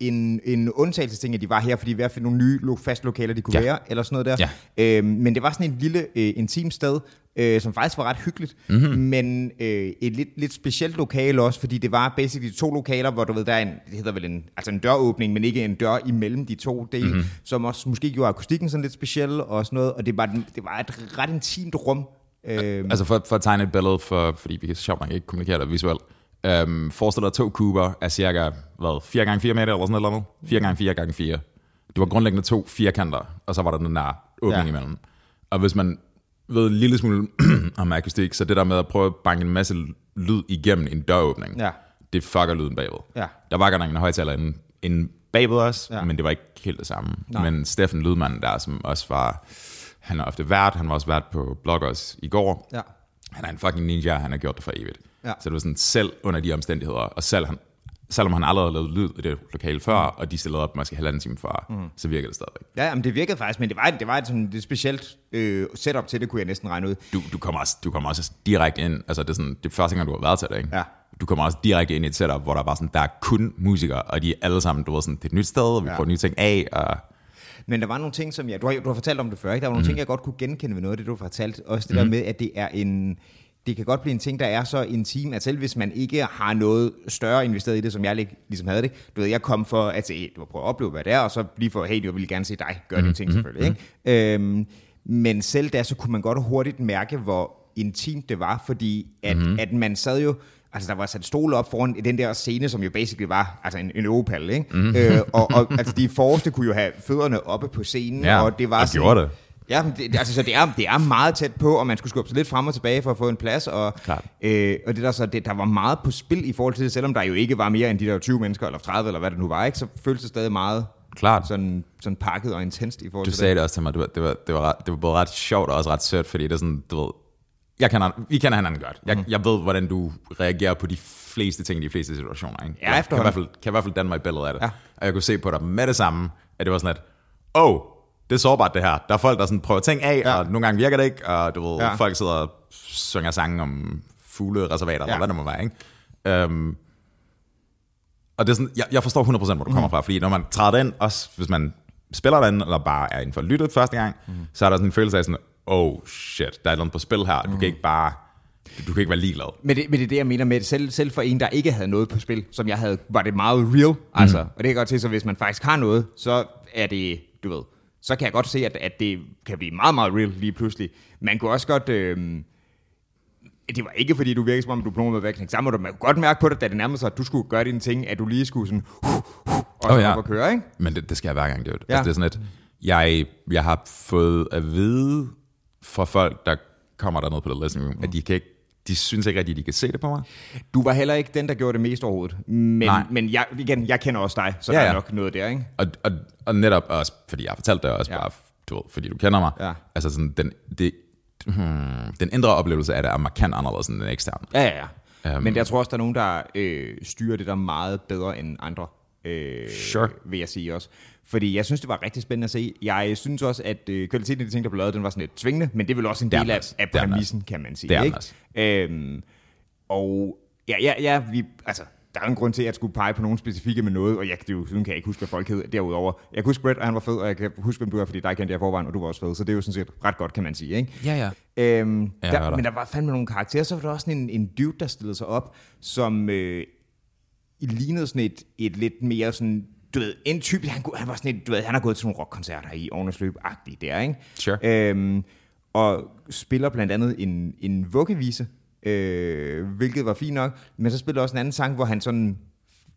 en, en undtagelsesting, at de var her, fordi vi har fundet nogle nye lo- faste lokaler, de kunne Ja. være, eller sådan noget der. Ja. Øhm, men det var sådan et lille, øh, intimt sted, øh, som faktisk var ret hyggeligt, Mhm. mm-hmm. men øh, et lidt, lidt specielt lokale også, fordi det var basically to lokaler, hvor du ved, der er en, det hedder vel en, altså en døråbning, men ikke en dør imellem de to dele, Mhm. mm-hmm. som også måske gjorde akustikken sådan lidt speciel og sådan noget, og det var, det var et ret intimt rum. Øh, Altså for, for at tegne et billede, for, fordi vi kan sjovt nok ikke kommunikere det visuelt. Um, forestil dig to kuber af cirka, hvad, 4 gange 4 meter eller sådan noget? 4 gange 4 gange 4. Det var grundlæggende to firkanter, og så var der den der åbning Ja. imellem. Og hvis man ved en lille smule (clears throat) om akustik, så det der med at prøve at banke en masse lyd igennem en døråbning, Ja. det fucker lyden bagved. Ja. Der var godt nok en højtaler inde, inde bagved os, Ja. men det var ikke helt det samme. Nej. Men Steffen Lydmand der, som også var, han er ofte vært, han var også vært på Bloggers i går, ja. han er en fucking ninja, han har gjort det for evigt. Ja. Så det var sådan, selv under de omstændigheder, og selv han, selvom han aldrig havde lavet lyd i det lokale før, mm. og de stillede op måske halvanden time før, mm. så virker det stadigvæk. Ja, jamen det virkede faktisk, men det var, det var et sådan et specielt øh, setup til det, kunne jeg næsten regne ud. Du, du, kommer også, du kommer også direkte ind, altså det er sådan, det er første gang, du har været til det, ikke? Ja. Du kommer også direkte ind i et setup, hvor der er bare sådan, der er kun musikere, og de er alle sammen, du ved sådan, det er et nyt sted, og vi ja. får nye ting af, og Men der var nogle ting, som jeg, du har, du har fortalt om det før, ikke? Der var nogle mm. ting, jeg godt kunne genkende ved noget af det, du har fortalt. Også det mm. der med, at det er en, det kan godt blive en ting, der er så intim, at selv hvis man ikke har noget større investeret i det, som jeg lig- ligesom havde det. Du ved, jeg kom for at se, du prøve at opleve, hvad det er, og så lige for, hey, jeg vil gerne se dig gøre mm. dine ting selvfølgelig. Ikke? Øhm, men selv der, så kunne man godt hurtigt mærke, hvor intimt det var, fordi at, mm. at man sad jo, Altså, der var sat stole op foran den der scene, som jo basically var altså en, en opal, ikke? Mm. Øh, og, og altså, de forreste kunne jo have fødderne oppe på scenen, Ja, og det var og sådan, gjorde det. Ja, det, altså, så det er, det er meget tæt på, og man skulle skubbe sig lidt frem og tilbage for at få en plads, og, Klart. øh, og det der, så, det, der var meget på spil i forhold til det, selvom der jo ikke var mere end de der 20 mennesker, eller 30, eller hvad det nu var, ikke? så føltes det stadig meget klart. sådan, sådan pakket og intenst i forhold Du til sagde det også til mig, det var, det var, det var, ret, det var både ret sjovt og også ret sødt, fordi det er sådan, du ved, jeg kender, vi kender hinanden godt. Jeg, mm. jeg ved, hvordan du reagerer på de fleste ting i de fleste situationer. Ikke? Ja, jeg kan i, hvert fald, kan i hvert fald danne mig et billede af det. Ja. Og jeg kunne se på dig med det samme, at det var sådan, at, oh, det er sårbart det her. Der er folk, der sådan prøver ting af, Ja. og nogle gange virker det ikke, og du ved, Ja. folk sidder og synger sange om fuglereservater, ja. Eller hvad det må være. Ikke? Um, og det er sådan, jeg, jeg forstår 100% hvor du kommer Mm. fra, fordi når man træder ind, også hvis man spiller den, eller bare er inden for lyttet første gang, mm. så er der sådan en følelse af sådan, oh shit, der er noget på spil her, du kan ikke bare, du kan ikke være ligeglad. Men det, men det er det, jeg mener med det. Selv, selv for en, der ikke havde noget på spil, som jeg havde, var det meget real. Altså, og det kan godt se, så hvis man faktisk har noget, så er det, du ved, så kan jeg godt se, at, at det kan blive meget, meget real lige pludselig. Man kunne også godt... Øh, det var ikke, fordi du virkede som om, du var knække sammen, og man kunne godt mærke på dig, da det nærmede sig, at du skulle gøre dine ting, at du lige skulle sådan, uh, uh, og Åh, ja. op og køre, ikke? Men det, det skal jeg hver gang, det, Ja. altså, det er sådan et, jeg, jeg har fået at vide fra folk, der kommer dernede på The Listening Room, mm. at de kan ikke, de synes ikke rigtigt, de kan se det på mig. Du var heller ikke den, der gjorde det mest overhovedet. Men, Nej. men jeg, igen, jeg kender også dig, så Ja, der er nok noget der, ikke? Og, og, og netop også, fordi jeg har fortalt det også Ja. bare, du ved, fordi du kender mig. Ja. Altså sådan, den, det, hmm, den indre oplevelse af det er markant anderledes end den eksterne. Ja, ja, ja. Um. Men jeg tror også, der er nogen, der øh, styrer det der meget bedre end andre. øh, Sure. vil jeg sige også. Fordi jeg synes, det var rigtig spændende at se. Jeg synes også, at øh, kvaliteten af de ting, der blev lavet, den var sådan lidt tvingende, men det er vel også en del af, af præmissen, kan man sige. Det er ikke? Øhm, og ja, ja, ja, vi, altså, der er en grund til, at jeg skulle pege på nogen specifikke med noget, og jeg, det er jo, sådan kan jeg ikke huske, hvad folk hed derudover. Jeg kan huske Brett, og han var fed, og jeg kan huske, hvem du er, fordi dig kendte jeg forvejen, og du var også fed, så det er jo sådan set ret godt, kan man sige. Ikke? Ja, ja. Øhm, jeg der, men der var fandme nogle karakterer, så var der også sådan en, en dude, der stillede sig op, som øh, lignede sådan et, et lidt mere sådan, du ved, en type, han, han var sådan et, du ved, han har gået til nogle rockkoncerter i årenes løb-agtigt der, ikke? Sure. Øhm, og spiller blandt andet en, en vuggevise, øh, hvilket var fint nok, men så spiller også en anden sang, hvor han sådan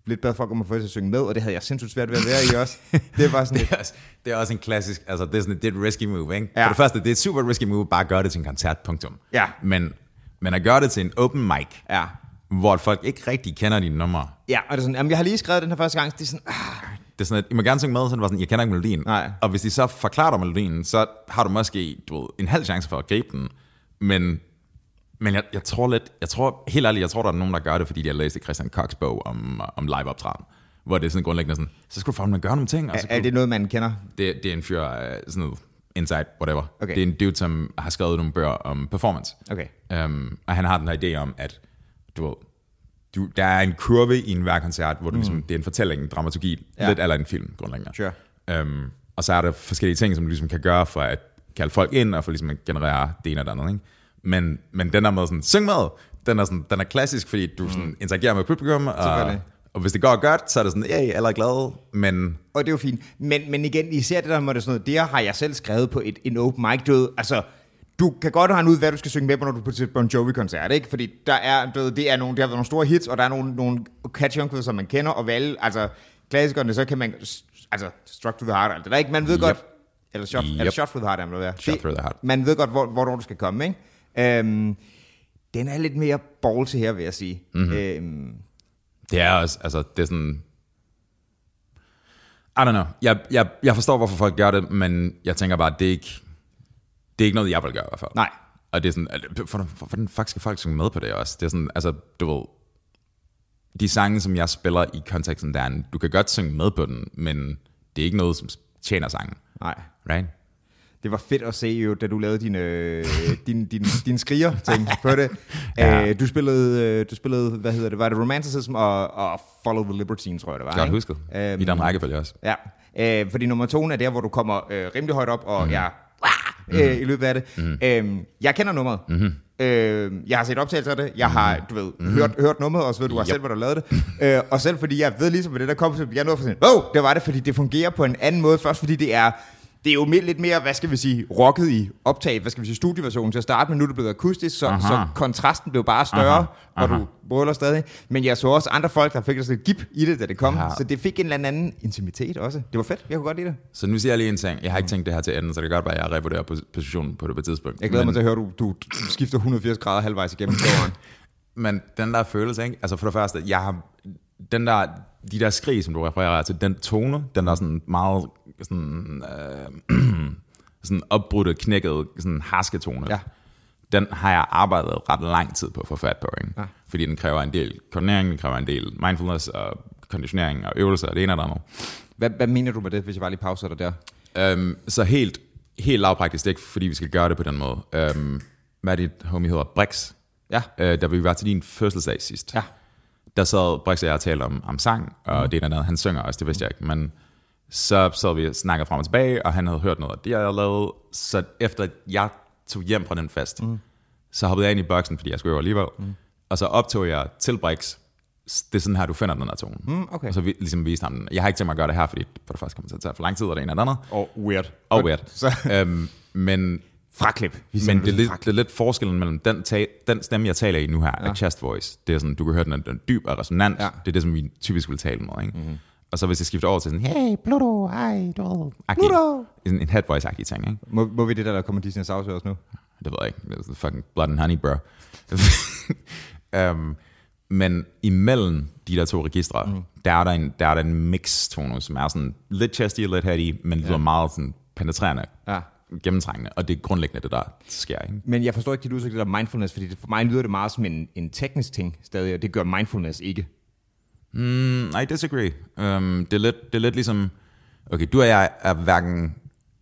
lidt bedre folk om at få til at synge med, og det havde jeg sindssygt svært ved at være i også. (laughs) Det var sådan Det et, er, også, det er også en klassisk, altså det er, sådan, det er et risky move, ikke? Ja. For det første, det er et super risky move, bare at gøre det til en koncert, punktum. Ja. Men, men at gøre det til en open mic, ja. Hvor folk ikke rigtig kender dine numre, Ja, og det er sådan, jamen, jeg har lige skrevet den her første gang, så det er sådan, ah, det er sådan, at I må gerne synge med, så det var sådan, jeg kender ikke melodien. Nej. Og hvis de så forklarer dig melodien, så har du måske du ved, en halv chance for at gribe den. Men, men jeg, jeg tror lidt, jeg tror, helt ærligt, jeg tror, der er nogen, der gør det, fordi de har læst Christian Kochs bog om, om live-optræden. Hvor det er sådan grundlæggende sådan, så skulle du fandme gøre nogle ting. Og så er, er det noget, man kender? det, det er en fyr, uh, sådan noget insight, whatever. Okay. Det er en dude, som har skrevet nogle bøger om performance. Okay. Um, og han har den her idé om, at du ved, du, der er en kurve i en hver koncert, hvor du, ligesom, det er en fortælling, en dramaturgi, Mm. Ja. ja. lidt eller en film, grundlæggende. Sure. Um, og så er der forskellige ting, som du ligesom kan gøre for at kalde folk ind, og for ligesom at generere det ene og det andet. Ikke? Men, men den der med sådan, syng med, den er, sådan, den er klassisk, fordi du sådan interagerer med publikum, og, Mm. Og hvis det går godt, så er det sådan, hey, alle er glade, men Og det er jo fint. Men, men igen, især det der med det sådan noget, det har jeg selv skrevet på et, en open mic, du ved, altså, du kan godt regne ud, hvad du skal synge med på, når du er på et Bon Jovi-koncert, ikke? Fordi der er, du ved, det er nogle, der har været nogle store hits, og der er nogle, nogle catchy omkvæd, som man kender, og vel, altså, klassikerne, så kan man, altså, Struck to the Heart, alt det der, ikke? Man ved Yep. godt, eller Shot, Yep. eller shot through the Heart, eller hvad det. Shot Det- through the heart. Man ved godt, hvor, hvor du skal komme, ikke? Øhm, den er lidt mere ballsy her, vil jeg sige. Mhm. Mm-hmm. Øhm, Det er også, altså, det er sådan... I don't know. Jeg, jeg, jeg forstår, hvorfor folk gør det, men jeg tænker bare, det er ikke, det er ikke noget, jeg vil gøre i hvert fald. nej, Og det er sådan, at- for, hvordan fuck skal folk synge med på det også? Det er sådan, altså, du ved, de sange, som jeg spiller i konteksten der, du kan godt synge med på den, men det er ikke noget, som tjener sangen. nej. Right? Det var fedt at se jo, da du lavede din, øh, din, din, din skriger-ting på det. (laughs) Ja. Øh, du, spillede, øh, du spillede, hvad hedder det, var det Romanticism og, og Follow the Libertine, tror jeg det var. Godt husket. Øhm, I den rækkefølge også. Ja, øh, fordi nummer to er der, hvor du kommer øh, rimelig højt op, og mm. jeg øh, i løbet af det. Mm. Øh, jeg kender nummeret. Mhm. Mm. Øh, jeg har set optagelser af det. Jeg har, du ved, mm. hørt, hørt nummeret, og så ved du har Yep. selv, hvor du lavede det. øh, og selv fordi jeg ved ligesom, med det der kom, så jeg nåede for sådan, åh, det var det, fordi det fungerer på en anden måde. Først fordi det er, det er jo lidt mere, hvad skal vi sige, rocket i optag, hvad skal vi sige, studieversionen til at starte med. Nu er det blevet akustisk, så, Aha. så kontrasten blev bare større, Aha. Aha. du brøler stadig. Men jeg så også andre folk, der fik sådan et gip i det, da det kom. Ja. Så det fik en eller anden intimitet også. Det var fedt. Jeg kunne godt lide det. Så nu siger jeg lige en ting. Jeg har ikke tænkt det her til enden, så det kan godt være, at jeg revurderer pos- positionen på det på et tidspunkt. Jeg glæder Men- mig til at høre, du, du skifter 180 grader halvvejs igennem. (laughs) Men den der følelse, ikke? Altså for det første, jeg har, den der, de der skrig, som du refererer til, den tone, den der sådan meget sådan, øh, (clears throat) sådan opbrudte, knækket, sådan harske tone, Ja. den har jeg arbejdet ret lang tid på få fat ikke? Ja. Fordi den kræver en del koordinering, den kræver en del mindfulness og konditionering og øvelser og det ene og det andet. Hvad, hvad mener du med det, hvis jeg bare lige pauser dig der? Øhm, så helt, helt lavpraktisk, det er ikke fordi, vi skal gøre det på den måde. Øhm, hvad er dit homie hedder? Brix. Ja. Øh, da vi var til din fødselsdag sidst. Ja. Der sad Brix og jeg og talte om, om sang, og mm. det er noget, han synger også, det vidste jeg ikke. Men så sad vi og snakkede frem og tilbage, og han havde hørt noget af det, jeg havde lavet. Så efter jeg tog hjem fra den fest, mm. så hoppede jeg ind i boksen, fordi jeg skulle øve alligevel. Mm. Og så optog jeg til Brix, det er sådan her, du finder den her tone. Mm, okay. Og så vi, ligesom viste ham den. Jeg har ikke tænkt mig at gøre det her, fordi for det første kommer til at tage for lang tid, og det ene og det andet. Og weird. Og weird. (laughs) Så øhm, men fraklip. Vi men det er, lidt, det er lidt forskellen mellem den, ta- den stemme, jeg taler i nu her, ja. er chest voice. Det er sådan, du kan høre, den er, den er dyb og resonant. Ja. Det er det, som vi typisk vil tale med. Ikke? Mm-hmm. Og så hvis jeg skifter over til sådan, hey, Pluto, hej, du agtig. Pluto! Sådan en head voice-agtig ting, ikke? Må, må vi det der, der kommer Disney Sauce også nu? Det ved jeg ikke. Det er fucking blood and honey, bro. um, (laughs) men imellem de der to registre, mm. der, er der, en, der er der en mix-tone, som er sådan lidt chesty og lidt heady, men lyder meget sådan penetrerende, Ja. Gennemtrængende, og det er grundlæggende det, der sker. Ikke? Men jeg forstår ikke dit udtryk, det der mindfulness, fordi det, for mig lyder det meget som en, en teknisk ting stadig, og det gør mindfulness ikke. Mm, I disagree. Um, det, er lidt, det er lidt ligesom... Okay, du og jeg er hverken...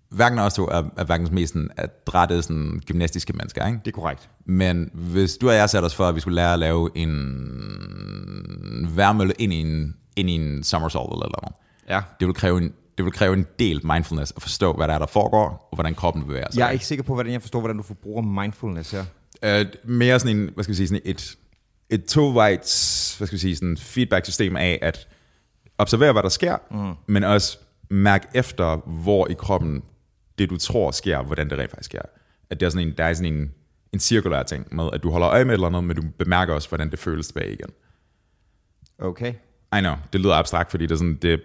Hverken os to er, er hverken mest sådan adrette sådan gymnastiske mennesker, ikke? Det er korrekt. Men hvis du og jeg satte os for, at vi skulle lære at lave en værmølle ind i en, ind i en somersault eller noget, Ja. det vil kræve en, det vil kræve en del mindfulness at forstå, hvad der er, der foregår, og hvordan kroppen bevæger sig. Jeg er ikke sikker på, hvordan jeg forstår, hvordan du forbruger mindfulness her. Uh, mere sådan en, hvad skal vi sige, sådan et, et tovejs, hvad skal vi sige, sådan feedback-system af at observere, hvad der sker, mm. men også mærke efter, hvor i kroppen det, du tror sker, hvordan det rent faktisk sker. At det er sådan en, der er sådan en, en cirkulær ting med, at du holder øje med et eller andet, men du bemærker også, hvordan det føles tilbage igen. Okay. I know, det lyder abstrakt, fordi det er sådan, det,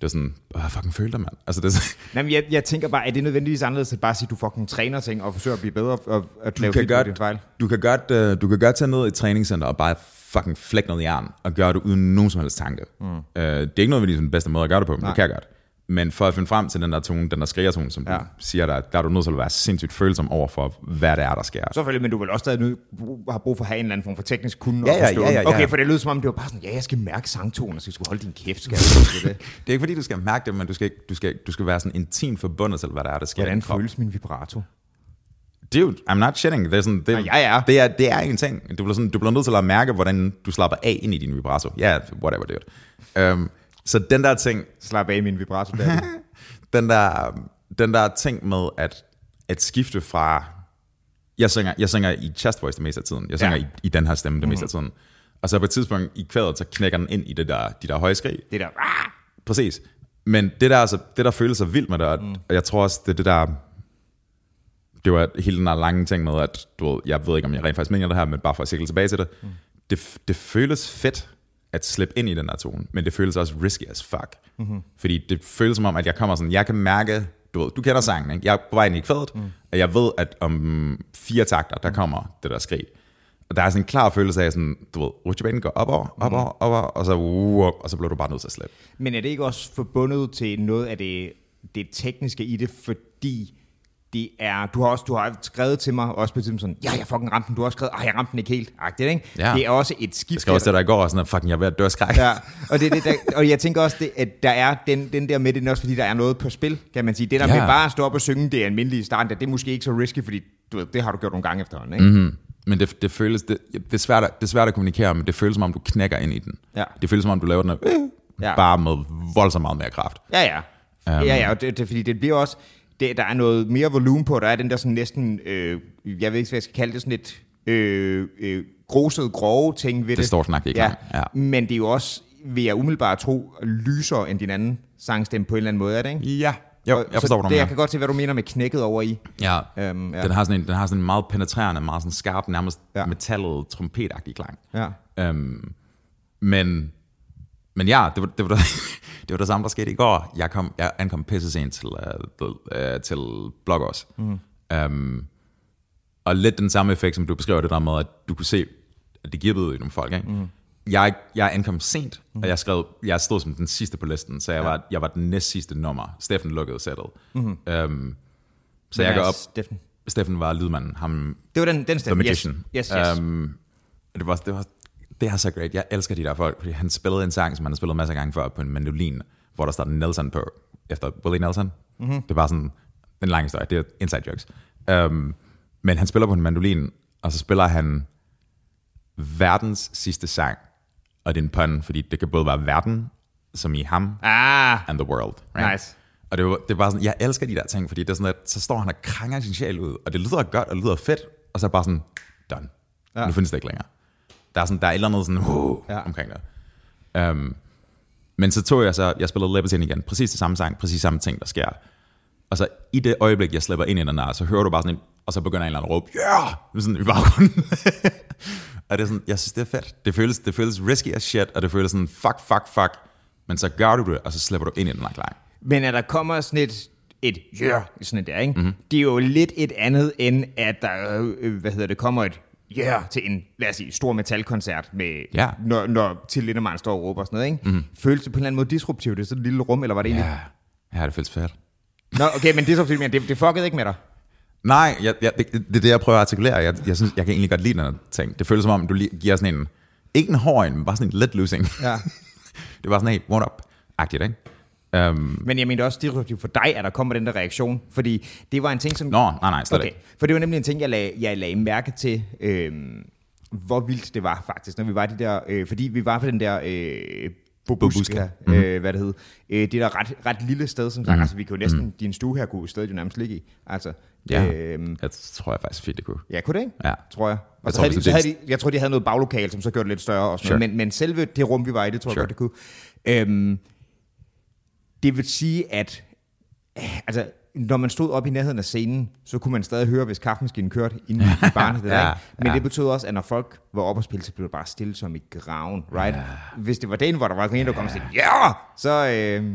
det er sådan, hvad fucking føler det, mand? Altså, det er sådan, Jamen, jeg, jeg tænker bare, er det nødvendigvis anderledes at bare sige, at du fucking træner ting og forsøger at blive bedre og at lave du kan, godt, fejl? du, kan godt, uh, du kan godt tage ned i et træningscenter og bare fucking flække noget jern, og gøre det uden nogen som helst tanke. Mm. Uh, det er ikke nødvendigvis den bedste måde at gøre det på, men Nej. det kan jeg godt. Men for at finde frem til den der tone, den der skrigertone, som ja. Ja. du siger, der, der er du nødt til at være sindssygt følsom over for, hvad det er, der sker. Selvfølgelig, men du vil også stadig nød, have brug for at have en eller anden form for teknisk kunde Ja, ja, ja, den. ja, ja. Okay, for det lyder som om, det var bare sådan, ja, jeg skal mærke sangtonen, så jeg skulle holde din kæft, skal jeg (laughs) det. Det er ikke fordi, du skal mærke det, men du skal, du skal, du skal være sådan intimt forbundet til, hvad der er, der sker. Hvordan føles min vibrato? Dude, I'm not shitting. Det er, sådan, det, Nej, jeg er. Det er, det er en ting. Du bliver, sådan, du bliver nødt til at mærke, hvordan du slapper af ind i din vibrato. Ja, yeah, whatever, dude. Um, så den der ting, Slap af min vibrato, der. (laughs) den der, den der ting med at, at skifte fra... Jeg synger, jeg synger i chest voice det meste af tiden. Jeg synger Ja. i, i den her stemme det meste af tiden. Og så på et tidspunkt i kvædet, så knækker den ind i det der, de der høje skrig. det der, ah! Præcis. Men det der, altså, det der føles så vildt med det, og, mm. og jeg tror også, det er det der... Det var hele den der lange ting med, at du ved, jeg ved ikke, om jeg rent faktisk mener det her, men bare for at sikre tilbage til det. Mm. Det, det føles fedt at slippe ind i den der tone, men det føles også risky as fuck. Mm-hmm. Fordi det føles som om, at jeg kommer sådan, jeg kan mærke, du ved, du kender sangen, ikke? Jeg er på vej ind i kvædet, mm. og jeg ved, at om fire takter, der kommer det der skrig. Og der er sådan en klar følelse af sådan, du ved, rutsjebanen går op over, op over, op over, og så, uh, og så bliver du bare nødt til at slippe. Men er det ikke også forbundet til noget af det, det tekniske i det, fordi det er, du har også du har skrevet til mig, også på sådan, ja, jeg fucking ramte den, du har også skrevet, ej, jeg ramte den ikke helt, agtigt, ikke? Ja. Det er også et skift. Jeg skrev også til dig i går, og sådan, fucking, jeg er ved at dø skræk. Ja, og, det, det, der, og jeg tænker også, det, at der er den, den der med det, er også fordi der er noget på spil, kan man sige. Det der Ja. med bare at stå op og synge, det er almindelige start, det er måske ikke så risky, fordi du ved, det har du gjort nogle gange efterhånden, ikke? Mm-hmm. Men det, det føles, det, det, er svært, at- det er svært at kommunikere, men det føles som om, du knækker ind i den. Ja. Det føles som om, du laver den øh, Ja. bare med voldsomt meget mere kraft. Ja, ja. Um, ja, ja, og det, det, fordi det bliver også, det, der er noget mere volumen på, der er den der sådan næsten, øh, jeg ved ikke, hvad jeg skal kalde det, sådan lidt øh, øh, gruset, grove ting ved det. Distortion-agtige ja. klang, ja. Men det er jo også, vil jeg umiddelbart tro, lysere end din anden sangstemme på en eller anden måde, er det ikke? Ja, jo, Og- jeg forstår, hvad du det, Jeg mener. kan godt se, hvad du mener med knækket over i. Ja, Øhm, ja. Den, har sådan en, den har sådan en meget penetrerende, meget sådan skarp, nærmest Ja. ja. metallet, trompetagtig klang. Ja. Øhm, men, men ja, det var, det, var (laughs) det, var det samme, der skete i går. Jeg, kom, jeg ankom pisse sent til, uh, uh, til Bloggers. Mm. Um, og lidt den samme effekt, som du beskriver det der med, at du kunne se, at det gibbede i nogle folk. Ikke? Mm. Jeg, jeg ankom sent, mm. og jeg, skrev, jeg stod som den sidste på listen, så jeg, ja. var, jeg var den næst sidste nummer. Steffen lukkede sættet. Mm. Um, så jeg går op. Steffen. Steffen var lydmanden, ham Det var den, den The stemme. Magician. Yes, yes. yes. Um, det, var, det, var, det er så great. Jeg elsker de der folk, fordi han spillede en sang, som han har spillet masser af gange før på en mandolin, hvor der står Nelson på, efter Willie Nelson. Mm-hmm. Det er bare sådan en lang historie. Det er inside jokes. Um, men han spiller på en mandolin, og så spiller han verdens sidste sang. Og det er en pun, fordi det kan både være verden, som i ham, ah, and the world. Right? Nice. Og det var, det var sådan, jeg elsker de der ting, fordi det er sådan, at så står han og krænger sin sjæl ud, og det lyder godt, og det lyder fedt, og så er bare sådan, done. Ja. Nu findes det ikke længere. Der er, sådan, der er et eller andet sådan, uh, Ja. ja. omkring det. Um, men så tog jeg så, jeg spillede Libertine igen, præcis det samme sang, præcis samme ting, der sker. Og så i det øjeblik, jeg slipper ind i den her, så hører du bare sådan en, og så begynder en eller anden at råbe, yeah! Sådan i baggrunden. (laughs) og det er sådan, jeg synes, det er fedt. Det føles, det føles risky as shit, og det føles sådan, fuck, fuck, fuck. Men så gør du det, og så slipper du ind i den her klang. Men at der kommer sådan et, et yeah, sådan et der, ikke? Mm-hmm. det er jo lidt et andet, end at der, øh, hvad hedder det, kommer et yeah til en, lad os sige, stor metalkoncert, med, Ja. når, når til Lindemann står og råber og sådan noget. Ikke? Mm-hmm. Føles det på en eller anden måde disruptivt? Det er sådan et lille rum, eller var det egentlig? Ja, ja det føles fedt. Nå, okay, men disruptivt, men det, det fuckede ikke med dig. Nej, jeg, jeg, det, det er det, jeg prøver at artikulere. Jeg, jeg, synes, jeg kan egentlig godt lide den her ting. Det føles som om, du lige giver sådan en, ikke en hård en, men bare sådan en let losing. Ja. (laughs) det var sådan, hey, what up? Agtigt, ikke? Um, Men jeg mener også disruptivt for dig, at der kommer den der reaktion, fordi det var en ting, som... Nå, nej, nej, slet okay. ikke. For det var nemlig en ting, jeg lagde, jeg lagde mærke til, øhm, hvor vildt det var faktisk, når vi var de der... Øh, fordi vi var på den der... Øh, Bobuska, mm-hmm. øh, hvad det hed. Øh, det der ret, ret lille sted, som sagt. Mhm. Altså, vi kunne jo næsten... Mm. Din stue her kunne stedet jo nærmest ligge i. Altså, Ja. øhm, jeg tror jeg faktisk fint, det kunne. ja, kunne det ikke? Ja. Tror jeg. Og Jeg så tror, havde de, så det- havde de, jeg tror, de havde noget baglokal, som så gjorde det lidt større. Og sådan Sure. men, men selve det rum, vi var i, det tror Sure. jeg godt, det kunne. Øhm, det vil sige, at altså, når man stod op i nærheden af scenen, så kunne man stadig høre, hvis kaffemaskinen kørte inde i der, (laughs) Ja, ikke? Men ja. det betød også, at når folk var oppe og spille, så blev det bare stille som i graven, right? Hvis det var den, hvor der var en, der kom og sagde, ja, så... Øh,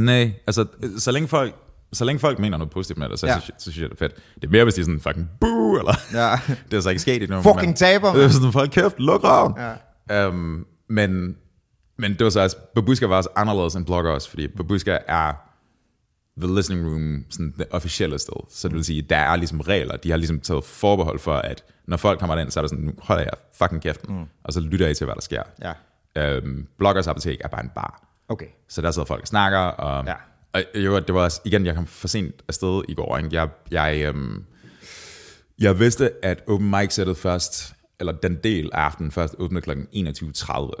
Nej, altså, så længe folk, så længe folk mener noget positivt med det, så, Ja. ja. så, så synes jeg, det er fedt. Det er mere, hvis de er sådan fucking boo, eller... Ja. (laughs) det er så ikke sket endnu. Fucking men- taber, Det er sådan, folk kæft, luk røven. Ja. Um, men, men det var så altså, Babuska var også anderledes end Blogger også, fordi Babuska er the listening room, sådan det officielle sted. Så det vil sige, der er ligesom regler, de har ligesom taget forbehold for, at når folk kommer ind, så er det sådan, nu holder jeg fucking kæften, mm. og så lytter jeg til, hvad der sker. Ja. Um, Bloggers apotek er bare en bar. okay. Så der sidder folk og snakker, og, Ja. og jo, det var også, igen, jeg kom for sent afsted i går. Ikke? Jeg, jeg, øhm, jeg vidste, at open mic sættet først, eller den del af aftenen først åbnede kl. 21.30,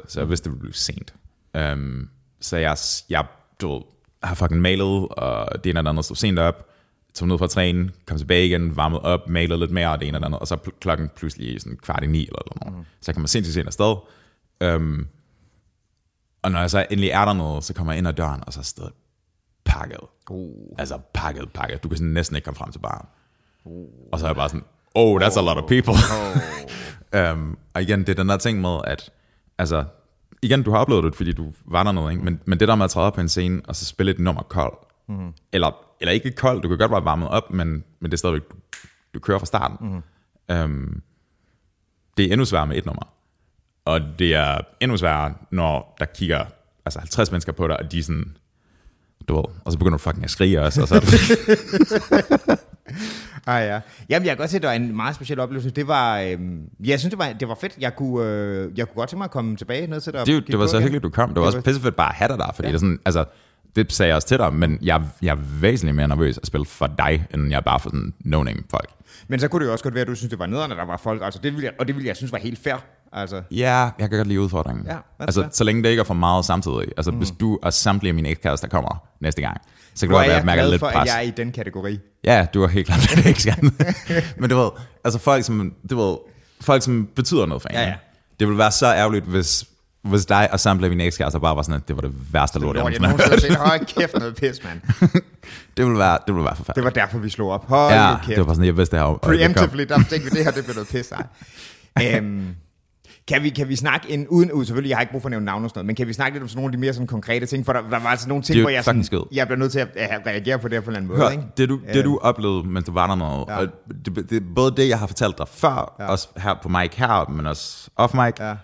så jeg vidste, det ville blive sent. Um, så jeg, jeg du ved, har fucking malet, og det ene eller andet stod sent op, tog ned fra trænen, kom tilbage igen, varmede op, malede lidt mere, og det ene eller andet, og så pl- klokken pludselig sådan kvart i ni eller noget. Mm. Så jeg kommer sindssygt sent afsted. Um, og når jeg så endelig er der noget, så kommer jeg ind ad døren, og så er stedet pakket. Uh. Altså pakket, pakket. Du kan sådan næsten ikke komme frem til baren. Og så er jeg bare sådan, oh, that's a lot of people. (laughs) (laughs) um, og igen, det er den der ting med, at altså, igen, du har oplevet det, fordi du var der noget, ikke? Men, men det der med at træde op på en scene, og så spille et nummer kold, mm. eller, eller ikke kold, du kan godt være varmet op, men, men det er stadigvæk, du, du kører fra starten. Mm. Um, det er endnu sværere med et nummer. Og det er endnu sværere, når der kigger altså 50 mennesker på dig, og de er sådan, du ved, og så begynder du fucking at skrige også, og så (laughs) Ah, ja. Jamen, jeg kan godt se, at det var en meget speciel oplevelse. Det var, øhm, jeg synes, det var, det var fedt. Jeg kunne, øh, jeg kunne godt tænke mig at komme tilbage ned til dig. det, det var så igen. hyggeligt, du kom. Det var også pissefedt bare at have dig der, fordi ja. det er sådan, altså, det sagde jeg også til dig, men jeg, jeg er væsentligt mere nervøs at spille for dig, end jeg er bare for sådan no-name folk. Men så kunne det jo også godt være, at du synes, det var nederne, der var folk. Altså, det ville jeg, og det ville jeg synes var helt fair. Altså, Ja, jeg kan godt lide udfordringen. Ja, altså, fair. så længe det ikke er for meget samtidig. Altså, mm. hvis du og samtlige mine ekskærester kommer næste gang, så kan du er godt være, at mærker lidt for, pres. jeg er i den kategori. Ja, du har helt klart det ikke skal. Men du ved, altså folk som, du ved, folk som betyder noget for en. Ja, ja. Det ville være så ærgerligt, hvis, hvis dig og samtlige af mine ekskærester bare var sådan, at det var det værste lort, jeg nogensinde har hørt. Hold kæft noget pis, mand. (laughs) Det ville være, det ville være Det forfærdeligt. var derfor, vi slog op. Hold ja, kæft. det var bare sådan, jeg vidste det her. det. Preemptively, der tænkte vi, det her det bliver noget pis. Ej. øhm, kan vi, kan vi snakke en, uden, ud, selvfølgelig, jeg har ikke brug for at nævne navn og sådan noget, men kan vi snakke lidt om sådan nogle af de mere sådan konkrete ting, for der, der var altså nogle ting, Det hvor jeg, sådan, skød. jeg bliver nødt til at uh, reagere på det her på en eller anden måde. Hør, ikke? det du, det du oplevede, mens du var der noget, Ja. og det, det, både det, jeg har fortalt dig før, Ja. ja. også her på mic her, men også off mic, Ja.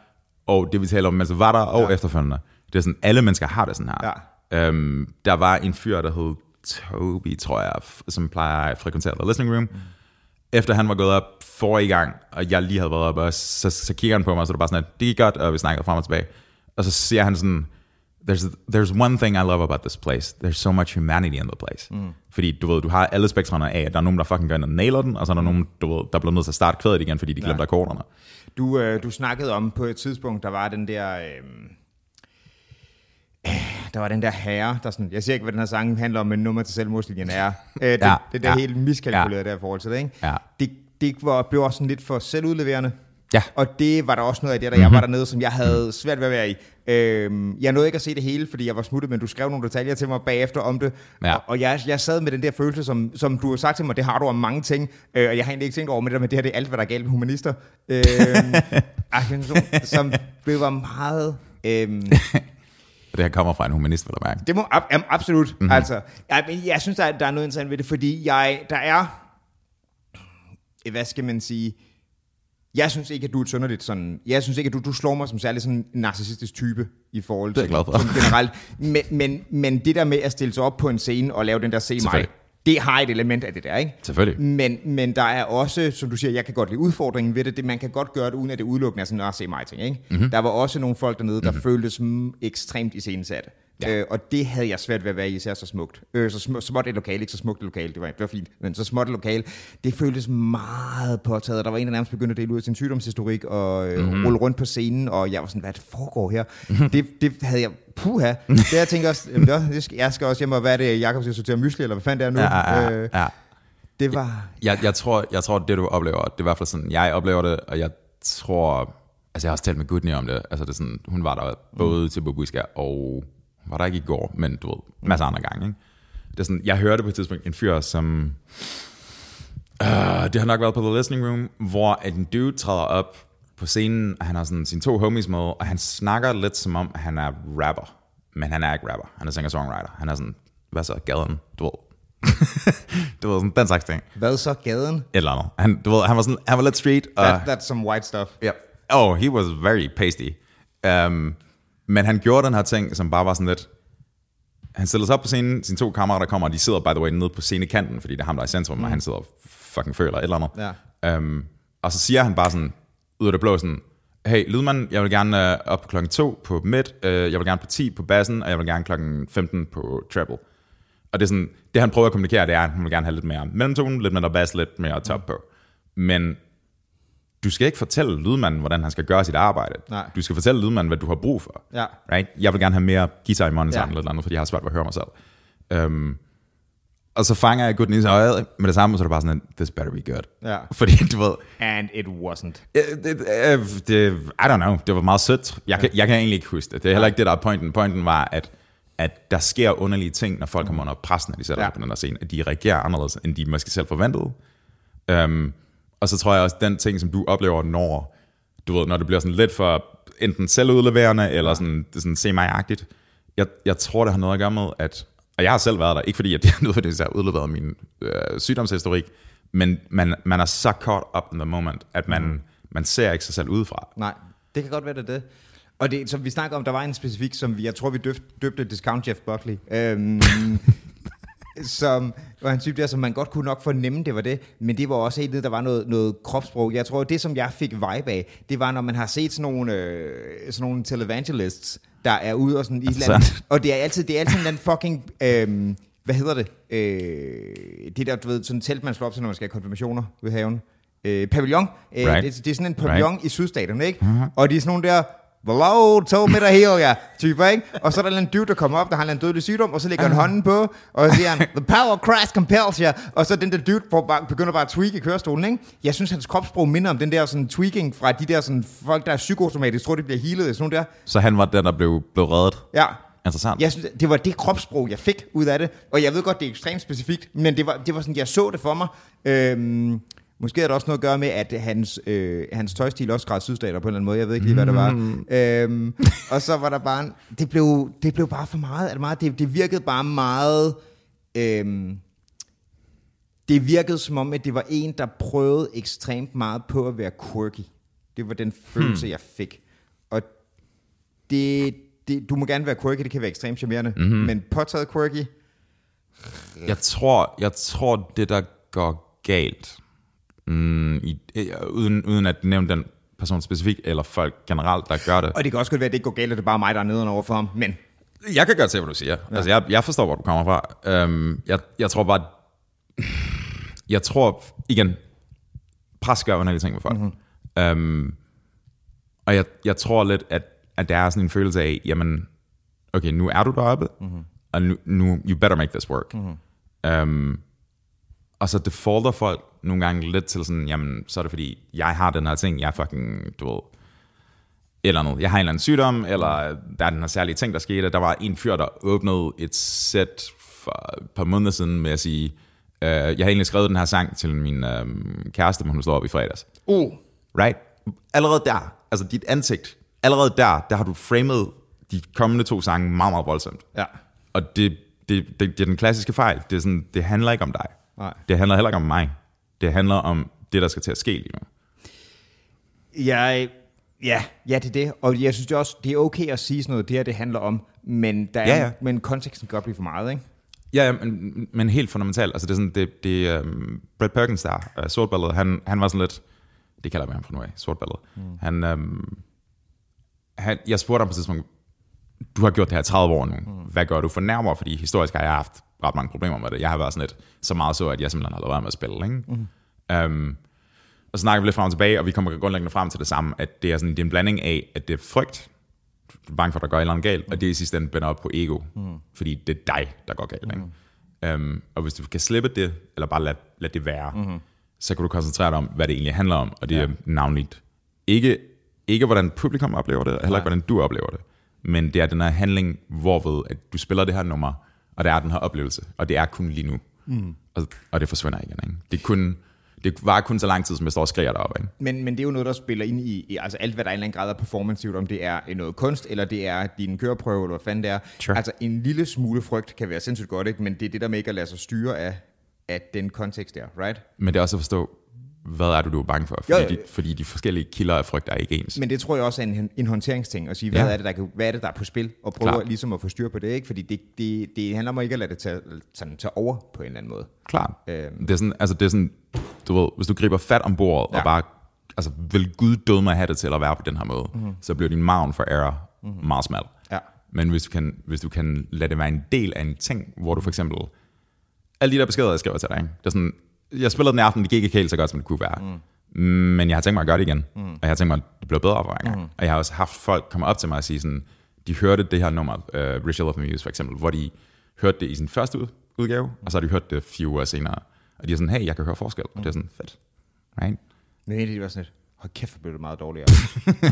Og det vi taler om, du var der, og Ja. efterfølgende. Det er sådan, alle mennesker har det sådan her. Ja. Øhm, der var en fyr, der hed Toby, tror jeg, som plejer at frekventere The Listening Room. Mm. Efter han var gået op forrige gang, og jeg lige havde været op også, så, så kigger han på mig, og så er det bare sådan, at det gik godt, og vi snakkede frem og tilbage. Og så siger han sådan, there's, there's one thing I love about this place. There's so much humanity in the place. Mm. Fordi du ved, du har alle spektrene af, at der er nogen, der fucking går ind og nailer den, og så er der nogen, du ved, der bliver nødt til at starte kvædet igen, fordi de glemte Ja. Du, øh, du snakkede om på et tidspunkt, der var den der... Øh, der var den der herre, der sådan, jeg siger ikke, hvad den her sang handler om, men nummer til selvmordslinjen er. Øh, det, Ja, det der ja. helt miskalkuleret der i forhold til det, ikke? Ja. Det, det var, blev også sådan lidt for selvudleverende. Ja. Og det var der også noget af det, der jeg var dernede, som jeg havde svært ved at være i. Øhm, jeg nåede ikke at se det hele, fordi jeg var smuttet, men du skrev nogle detaljer til mig bagefter om det. Ja. Og, og jeg, jeg sad med den der følelse, som, som du har sagt til mig, det har du om mange ting. Øh, og jeg har egentlig ikke tænkt over med det der med, det her det er alt, hvad der er galt med humanister. (laughs) Argumentation, som blev var meget... Øhm, Og (laughs) det her kommer fra en humanist, vil jeg mærke. det må ab- am- absolut. Mm-hmm. Altså, jeg, men jeg synes, der er, der er noget interessant ved det, fordi jeg, der er, hvad skal man sige, jeg synes ikke, at du er et synderligt sådan, jeg synes ikke, at du, du slår mig som særlig sådan en narcissistisk type i forhold Det er til jeg glad for. generelt. Men, men, men det der med at stille sig op på en scene og lave den der se mig. Det har et element af det der, ikke? Selvfølgelig. Men, men der er også, som du siger, jeg kan godt lide udfordringen ved det, det man kan godt gøre det, uden at det udelukkende er sådan, at se mig ting, ikke? Mm-hmm. Der var også nogle folk dernede, der mm-hmm. føltes ekstremt iscenesatte. Ja. Øh, og det havde jeg svært ved at være i, især så smukt. Øh, så sm- småt et lokale, ikke så smukt et lokale, det var, det var fint, men så småt et lokale, det føltes meget påtaget. Der var en, der nærmest begyndte at dele ud af sin sygdomshistorik og øh, mm-hmm. rulle rundt på scenen, og jeg var sådan, hvad det foregår her? Mm-hmm. Det, det havde jeg, puha. Det jeg tænker også, jamen, det skal, jeg skal også hjem og, hvad er det, Jacob skal sortere mysli, eller hvad fanden det er nu? Ja, ja, Øh, ja. det var... Jeg, jeg, tror, jeg tror, det du oplever, det er i hvert fald sådan, jeg oplever det, og jeg tror, altså jeg har også talt med Gudny om det, altså det er sådan, hun var der både til Babushka og, var der ikke i går, men du ved, masser andre gange, ikke? Det er sådan, jeg hørte på et tidspunkt en fyr, som, øh, det har nok været på The Listening Room, hvor en dude træder op på scenen, og han har sådan sine to homies med, og han snakker lidt som om, han er rapper, men han er ikke rapper, han er singer-songwriter, han er sådan, hvad så, gaden, du ved, (laughs) du ved, sådan den slags ting. Hvad så, gaden? Et eller andet. Han, du ved, han var, sådan, han var lidt street. Og, That, that's some white stuff. yeah. Oh, he was very pasty. Um, men han gjorde den her ting, som bare var sådan lidt... Han stiller sig op på scenen, sine to kammerater kommer, og de sidder, by the way, nede på scenekanten, fordi det er ham, der er i centrum, mm. og han sidder og fucking føler et eller andet. Ja. Um, og så siger han bare sådan, ud af det blå sådan, hey, lydmand, jeg vil gerne uh, op klokken 2 på midt, uh, jeg vil gerne på 10 på bassen, og jeg vil gerne klokken 15 på treble. Og det er sådan, det han prøver at kommunikere, det er, at han vil gerne have lidt mere mellemtone, lidt mindre bass, lidt mere top på. Men du skal ikke fortælle lydmanden, hvordan han skal gøre sit arbejde. Nej. Du skal fortælle lydmanden, hvad du har brug for. Ja. Right? Jeg vil gerne have mere guitar i monitoren Ja. eller andet, fordi jeg har svært ved at høre mig selv. Um, og så fanger jeg Goodness øjet med det samme, så er det bare sådan, this better be good. Ja. (laughs) Fordi du ved, And it wasn't. Øh, det, øh, det, I don't know, det var meget sødt. Jeg, kan, jeg kan egentlig ikke huske det. Det er heller ikke det, der er pointen. Pointen var, at, at der sker underlige ting, når folk kommer under pres, når de sætter Ja. ja. på den her scene, at de reagerer anderledes, end de måske selv forventede. Um, og så tror jeg også, den ting, som du oplever, når, du ved, når det bliver sådan lidt for enten selvudleverende, eller sådan, det sådan se mig-agtigt. Jeg, jeg tror, det har noget at gøre med, at, og jeg har selv været der, ikke fordi, at (laughs) jeg nødvendigvis har udleveret min øh, sygdomshistorik, men man, man er så caught up in the moment, at man, man ser ikke sig selv udefra. Nej, det kan godt være, det er det. Og det, som vi snakker om, der var en specifik, som vi, jeg tror, vi døbte, døbte Discount Jeff Buckley. Øhm, (laughs) som var en type der, som man godt kunne nok fornemme, det var det. Men det var også helt nede, der var noget, noget kropssprog. Jeg tror, det som jeg fik vibe af, det var, når man har set sådan nogle, øh, sådan nogle televangelists, der er ude og sådan i et andet. Sandt. Og det er altid, det er altid en anden fucking... Øh, hvad hedder det? Øh, det der, du ved, sådan en telt, man slår op til, når man skal have konfirmationer ved haven. Øh, pavillon. Øh, Right. det, det er sådan en pavillon right. i sydstaterne, ikke? Mm-hmm. Og de er sådan nogle der, Hello, tog med dig her, ja, typer, ikke? Og så er der en dude, der kommer op, der har en dødelig sygdom, og så lægger han hånden på, og så siger han, the power of Christ compels you, og så den der dude får bare, begynder bare at tweake i kørestolen, ikke? Jeg synes, hans kropssprog minder om den der sådan tweaking fra de der sådan folk, der er psykosomatisk, tror, de bliver healet, sådan der. Så han var den, der blev, blev reddet. Ja, Interessant. jeg synes, det var det kropssprog, jeg fik ud af det. Og jeg ved godt, det er ekstremt specifikt, men det var, det var sådan, jeg så det for mig. Øhm, måske er der også noget at gøre med, at hans, øh, hans tøjstil også græd sydstater på en eller anden måde. Jeg ved ikke lige, hvad det var. Mm. Øhm, og så var der bare... En, det, blev, det blev bare for meget. Altså meget det, det virkede bare meget... Øhm, det virkede som om, at det var en, der prøvede ekstremt meget på at være quirky. Det var den følelse, hmm. jeg fik. Og det, det, du må gerne være quirky, det kan være ekstremt charmerende, Mhm. mm-hmm. men påtaget quirky, Jeg tror, jeg tror det der går galt, mm, i, øh, uden, uden at nævne den person specifikt, eller folk generelt, der gør det. og det kan også godt være, at det ikke går galt, at det er bare mig, der er neden over for ham, men Jeg kan godt se, hvad du siger. Ja. Altså, jeg, jeg forstår, hvor du kommer fra. Um, jeg, jeg tror bare, jeg tror, igen, pres gør underlige ting med folk. Mm-hmm. Um, og jeg, jeg tror lidt, at, at der er sådan en følelse af, jamen, okay, nu er du deroppe, mm-hmm. og nu, nu, you better make this work. Mm-hmm. Um, og så defaulter folk nogle gange lidt til sådan, jamen, så er det fordi, jeg har den her ting, jeg er fucking, du ved, eller andet. Jeg har en eller anden sygdom, eller der er den her særlige ting, der skete. Der var en fyr, der åbnede et sæt for et par måneder siden med at sige, øh, jeg har egentlig skrevet den her sang til min øh, kæreste, men hun slår op i fredags. uh, Right? Allerede der, altså dit ansigt, allerede der, der har du framet de kommende to sange meget, meget voldsomt. ja. Og det, det, det, det er den klassiske fejl. Det, er sådan, det handler ikke om dig. Nej. Det handler heller ikke om mig. Det handler om det, der skal til at ske lige nu. Jeg, ja, ja, det er det. Og jeg synes det også, det er okay at sige sådan noget, det her det handler om, men, der er, Ja, ja. men konteksten kan godt blive for meget, ikke? Ja, ja men, men helt fundamentalt. Altså det er sådan, det, det um, Brad Perkins der, uh, sortballet, han, han var sådan lidt, det kalder vi ham fra nu af, sortballet. Mm. Han, um, han, jeg spurgte ham på et tidspunkt, du har gjort det her 30 år nu, mm. hvad gør du for nærmere? Fordi historisk har jeg haft ret mange problemer med det. Jeg har været sådan lidt, så meget så, at jeg simpelthen har lavet være med at spille. Ikke? Mm. Um, og så snakker vi lidt frem og tilbage, og vi kommer grundlæggende frem til det samme, at det er, sådan, det er en blanding af, at det er frygt, du er bange for, at der går et eller andet galt, mm. og det er i sidste ende binder op på ego, mm. fordi det er dig, der går galt. Mm. Ikke? Um, og hvis du kan slippe det, eller bare lade, lade det være, mm. så kan du koncentrere dig om, hvad det egentlig handler om, og det ja. er navnligt ikke, ikke hvordan publikum oplever det, og heller ikke hvordan du oplever det, men det er den her handling, hvorved at du spiller det her nummer, og det er den her oplevelse, og det er kun lige nu. Mm. Og, og det forsvinder igen. Ikke? Det er kun det var kun så lang tid, som jeg står og skriger deroppe. Ikke? Men, men det er jo noget, der spiller ind i, i altså alt, hvad der er en eller anden grad af performance, om det er noget kunst, eller det er din køreprøve, eller hvad fanden det er. Sure. Altså en lille smule frygt kan være sindssygt godt, ikke? men det er det der med ikke at lade sig styre af, af den kontekst der, right? Men det er også at forstå, hvad er det, du er bange for? Fordi, jo, jo. De, fordi de forskellige kilder af frygt er ikke ens. Men det tror jeg også er en, en håndteringsting, at sige, hvad, ja. er det, der kan, hvad er det, der er på spil, og prøve Klar. ligesom at få styr på det, ikke? fordi det, det, det handler om ikke at lade det tage, sådan, tage over på en eller anden måde. Klart. Øhm. Det, er sådan, altså, det er sådan, du ved, hvis du griber fat om bordet, ja. og bare, altså vil Gud døde mig have det til at være på den her måde, mm-hmm. så bliver din maven for error mm-hmm. meget smal. Ja. Men hvis du, kan, hvis du kan lade det være en del af en ting, hvor du for eksempel, alle de der beskeder, jeg skriver til dig, ikke? det er sådan, jeg spillede den aften, det gik ikke helt så godt, som det kunne være. Mm. Men jeg har tænkt mig at gøre det igen. Mm. Og jeg har tænkt mig, at det bliver bedre en gang. Mm. Og jeg har også haft folk komme op til mig og sige sådan, de hørte det her nummer, uh, Ritual of the Muse for eksempel, hvor de hørte det i sin første udgave, mm. og så har de hørt det fire uger senere. Og de er sådan, hey, jeg kan høre forskel. Mm. Og det er sådan, fedt. Right? Men det var sådan lidt, hold kæft, blev det meget dårligere.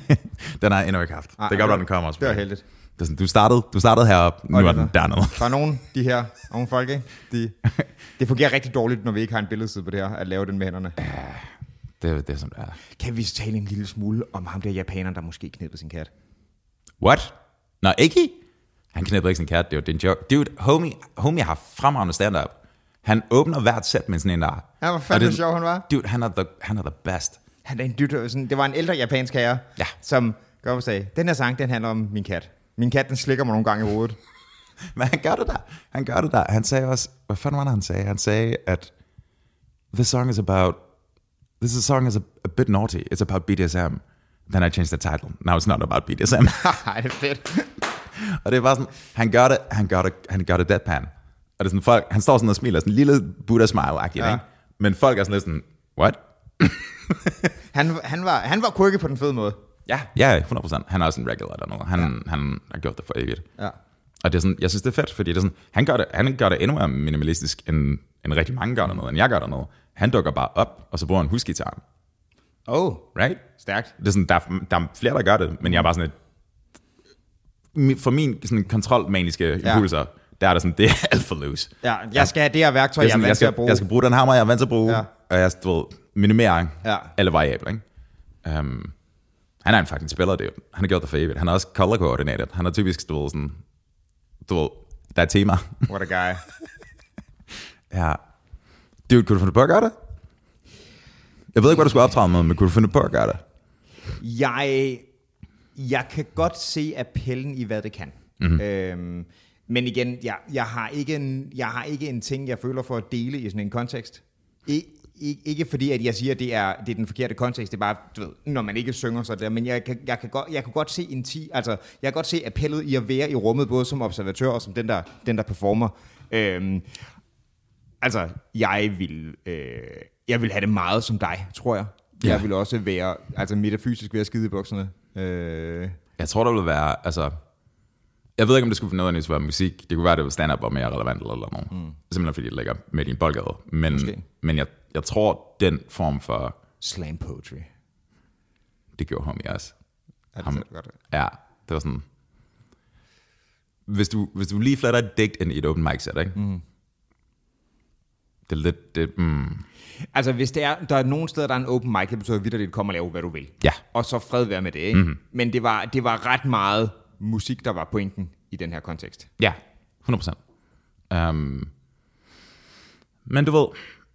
(laughs) den har jeg endnu ikke haft. Ej, det gør godt, den kommer også. Det var heldigt. Det er sådan, du startede, du startede heroppe, nu er den dernede. Der er nogen, de her nogle folk, ikke? De, (laughs) det fungerer rigtig dårligt, når vi ikke har en billedside på det her, at lave den med hænderne. Ja, det, det er som det er. Kan vi tale en lille smule om ham der japaner, der måske knippede sin kat? What? Nå, ikke? Han knippede ikke sin kat, det er jo en joke. Dude, homie, homie har fremragende stand-up. Han åbner hvert sæt med sådan en der. Ja, hvor fanden sjov han var. Dude, han er the, han er the best. Han er en dyt, sådan, det var en ældre japansk herre, ja. som gør sagde, den her sang, den handler om min kat. Min kat, den slikker mig nogle gange i hovedet. (laughs) Men han gør det der. Han gør det der. Han sagde også, hvad fanden var det, han sagde? Han sagde, at this song is about, this song is a, a bit naughty. It's about BDSM. Then I changed the title. Now it's not about BDSM. (laughs) Ej, det er fedt. (laughs) og det er bare sådan, han gør det, han gør det, han gør det deadpan. Og det er sådan, folk, han står sådan og smiler, sådan en lille Buddha-smile-agtigt, ja. ikke? Men folk er sådan lidt sådan, what? han, han, var, han var quirky på den fede måde. Ja, ja, 100%. Han er også en regular noget. Han, ja. han har gjort det for evigt. Ja. Og det er sådan, jeg synes, det er fedt, fordi det er sådan, han gør det, han gør det endnu mere minimalistisk, end, end rigtig mange gør der noget, end jeg gør der noget. Han dukker bare op, og så bruger han husgitaren. Oh, right? Stærkt. Det er sådan, der, er, der er flere, der gør det, men jeg er bare sådan et, for min sådan kontrolmaniske impulser, ja. der er det sådan, det er alt for loose. Ja, jeg skal have det her værktøj, det er sådan, jeg er vant til at bruge. Jeg skal bruge den hammer, jeg er vant til at bruge, ja. og jeg skal minimere ja. alle variabler. Ikke? Um, han er en fucking spiller, det Han har gjort det for evigt. Han er også color coordinated. Han er typisk, du ved, sådan, du ved, der er tema. What a guy. (laughs) ja. Dude, kunne du finde på at gøre det? Jeg ved ikke, hvad du skulle optræde med, men kunne du finde på at gøre det? Jeg, jeg kan godt se appellen i, hvad det kan. Mm-hmm. Øhm, men igen, jeg, jeg, har ikke en, jeg har ikke en ting, jeg føler for at dele i sådan en kontekst. I, ikke fordi, at jeg siger, at det er, det er den forkerte kontekst, det er bare, du ved, når man ikke synger så der, men jeg kan, jeg kan, godt, jeg kan godt se en ti, altså, jeg kan godt se appellet i at være i rummet, både som observatør og som den der, den der performer. Øhm, altså, jeg vil, øh, jeg vil have det meget som dig, tror jeg. Ja. Jeg vil også være, altså metafysisk være skide i bukserne. Øh. Jeg tror, der vil være, altså, jeg ved ikke, om det skulle nødvendigvis være musik. Det kunne være, det var stand-up var mere relevant eller noget. Mm. Simpelthen fordi det ligger med din boldgade. Men, men jeg, jeg tror, den form for... Slam poetry. Det gjorde ham også. Ja, det ham, godt. Ja, det var sådan... Hvis du, hvis du lige flatter et digt ind i et open mic set, ikke? Mm. Det er lidt... Det, mm. Altså, hvis det er, der er nogen steder, der er en open mic, det betyder vidt, at det kommer og lave, hvad du vil. Ja. Og så fred være med det, ikke? Mm-hmm. Men det var, det var ret meget musik, der var pointen i den her kontekst. Ja, 100%. Um, øhm, men du ved,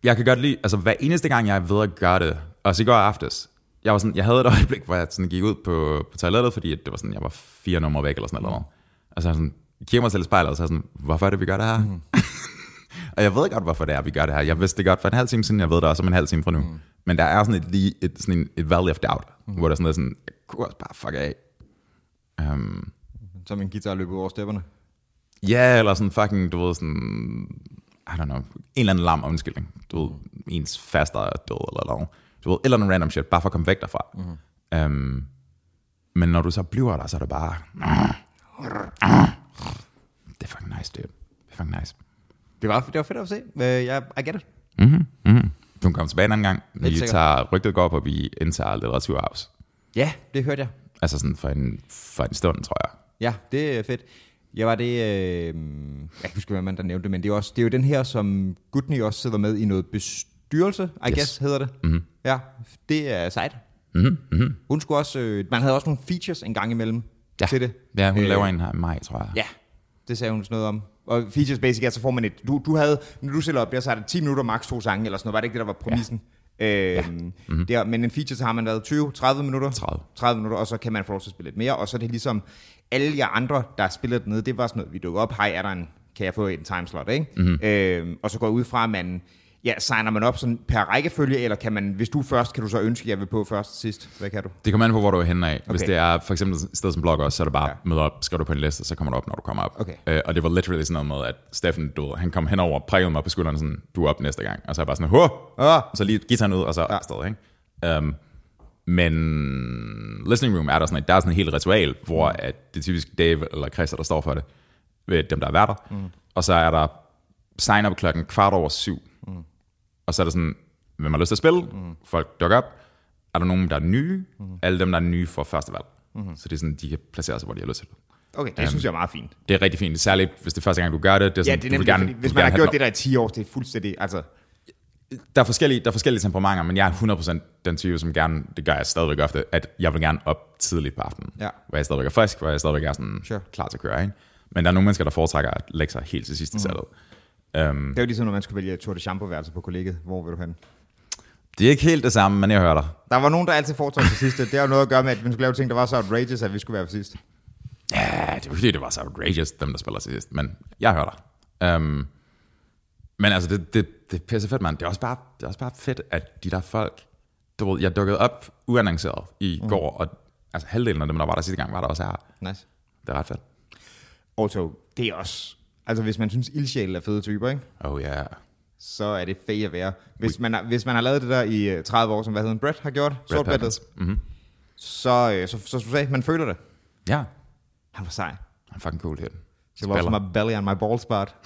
jeg kan godt lide, altså hver eneste gang, jeg er ved at gøre det, også i går aftes, jeg, var sådan, jeg havde et (laughs) øjeblik, hvor jeg sådan gik ud på, på toilettet, fordi det var sådan, jeg var fire numre væk eller sådan noget. Og så sådan, kigger mig selv i spejlet, og så sådan, hvorfor er det, vi gør det her? Mm. (laughs) Og jeg ved godt, hvorfor det er, vi gør det her. Jeg vidste det godt for en halv time siden, jeg ved det også om en halv time fra nu. Mm. Men der er sådan et, lige et, sådan en, et valley of doubt, mm. hvor der er sådan noget sådan, jeg kunne også bare fuck af. Um, Som en guitar løber over stepperne. Ja, eller sådan fucking, du ved, sådan, I don't know, en eller anden lam undskyldning. Du ved, ens faster er død, eller noget. Du ved, et eller andet random shit, bare for at komme væk derfra. Mm. Um, men når du så bliver der, så er det bare... (clears throat) Det er fucking nice, dude. Det er fucking nice. Det var, det var fedt at se. Uh, jeg, I get it. Mm-hmm. Mm-hmm. Du kan komme tilbage en anden gang. Vi sikkert. tager, rygtet går op, og vi indtager litteraturhouse. Ja, det hørte jeg. Altså sådan for en, for en stund, tror jeg. Ja, det er fedt. Jeg var det, øh, jeg kan ikke huske, hvad man der nævnte men det er, også, det er jo den her, som Gudny også sidder med i noget bestyrelse, I Yes. guess hedder det. Mm-hmm. Ja, det er sejt. Mm-hmm. Hun skulle også, øh, man havde også nogle features en gang imellem Ja. til det. Ja, hun Øh, øh. laver en her i maj, tror jeg. Ja, det sagde hun sådan noget om. Og features basic er, så får man et, du, du havde, når du stiller op, der så er det 10 minutter, max to sange, eller sådan noget, var det ikke det, der var præmissen? Ja. Øhm, mm-hmm. der, men en feature, så har man været 20-30 minutter. 30. 30 minutter, og så kan man få lov til at spille lidt mere, og så er det ligesom, alle jer andre, der spiller dernede, det var sådan noget, vi dukker op, hej, er der en, kan jeg få en timeslot, ikke? Mm-hmm. Øhm, og så går jeg ud fra, at man, ja, signer man op sådan per rækkefølge, eller kan man, hvis du først, kan du så ønske, at jeg vil på først sidst? Hvad kan du? Det kommer an på, hvor du er henne af. Hvis Okay. det er for eksempel et sted som blog også, så er det bare Ja. møde op, skriver du på en liste, så kommer du op, når du kommer op. Okay. Øh, og det var literally sådan noget med, at Steffen, du, han kom henover, prikkede mig på skulderen sådan, du er op næste gang. Og så er jeg bare sådan, Hå! Ah. Og så lige gitaren ud, og så ja. afsted, ikke? Um, men listening room er der sådan et, der er sådan et helt ritual, hvor Mm. at det er typisk Dave eller Chris, der står for det, ved dem, der er værter. Mm. Og så er der sign up klokken kvart over syv. Mm. Og så er der sådan, hvem har lyst til at spille? Mm. Folk dukker op. Er der nogen, der er nye? Mm. Alle dem, der er nye, får første valg. Mm. Så det er sådan, de kan placere sig, hvor de har lyst til. Okay, det synes jeg er meget fint. Det er rigtig fint, særligt hvis det er første gang, du gør det. det er Ja, sådan, det er nemlig, gerne, fordi, hvis man har gjort det der i 10 år, det er fuldstændig, altså, der er forskellige, der er forskellige temperamenter, men jeg er 100% den type, som gerne, det gør jeg stadigvæk ofte, at jeg vil gerne op tidligt på aftenen. Ja. Hvor jeg stadigvæk er frisk, hvor jeg stadigvæk er sådan Sure. klar til at køre. Ikke? Men der er nogle mennesker, der foretrækker at lægge sig helt til sidste mm. sættet. Um, det er jo ligesom, når man skulle vælge Tour de Shampoo-værelse på kollegiet. Hvor vil du hen? det er ikke helt det samme, men jeg hører dig. Der var nogen, der altid foretrækker til sidste. Det har jo noget at gøre med, at vi skulle lave ting, der var så outrageous, at vi skulle være for sidst. Ja, det var fordi, det var så outrageous, dem der spiller til sidst. Men jeg hører dig. Um, men altså, det, det, det er pisse fedt, mand. Det er, også bare, det er også bare fedt, at de der folk... Du ved, jeg dukkede op uannonceret i mm. går, og altså, halvdelen af dem, der var der sidste gang, var der også her. Nice. Det er ret fedt. Auto, det er også... Altså, hvis man synes, ildsjæl er fede typer, ikke? Oh ja. Yeah. så er det fedt at være. Hvis man, har, hvis man har lavet det der i øh, 30 år, som hvad hedder Brett har gjort, sortbrettet, Mm-hmm. så, så, øh, så, så, så, så sagde, man føler det. ja, Han var sej. han er fucking cool, det. She loves my belly on my ball spot. (laughs)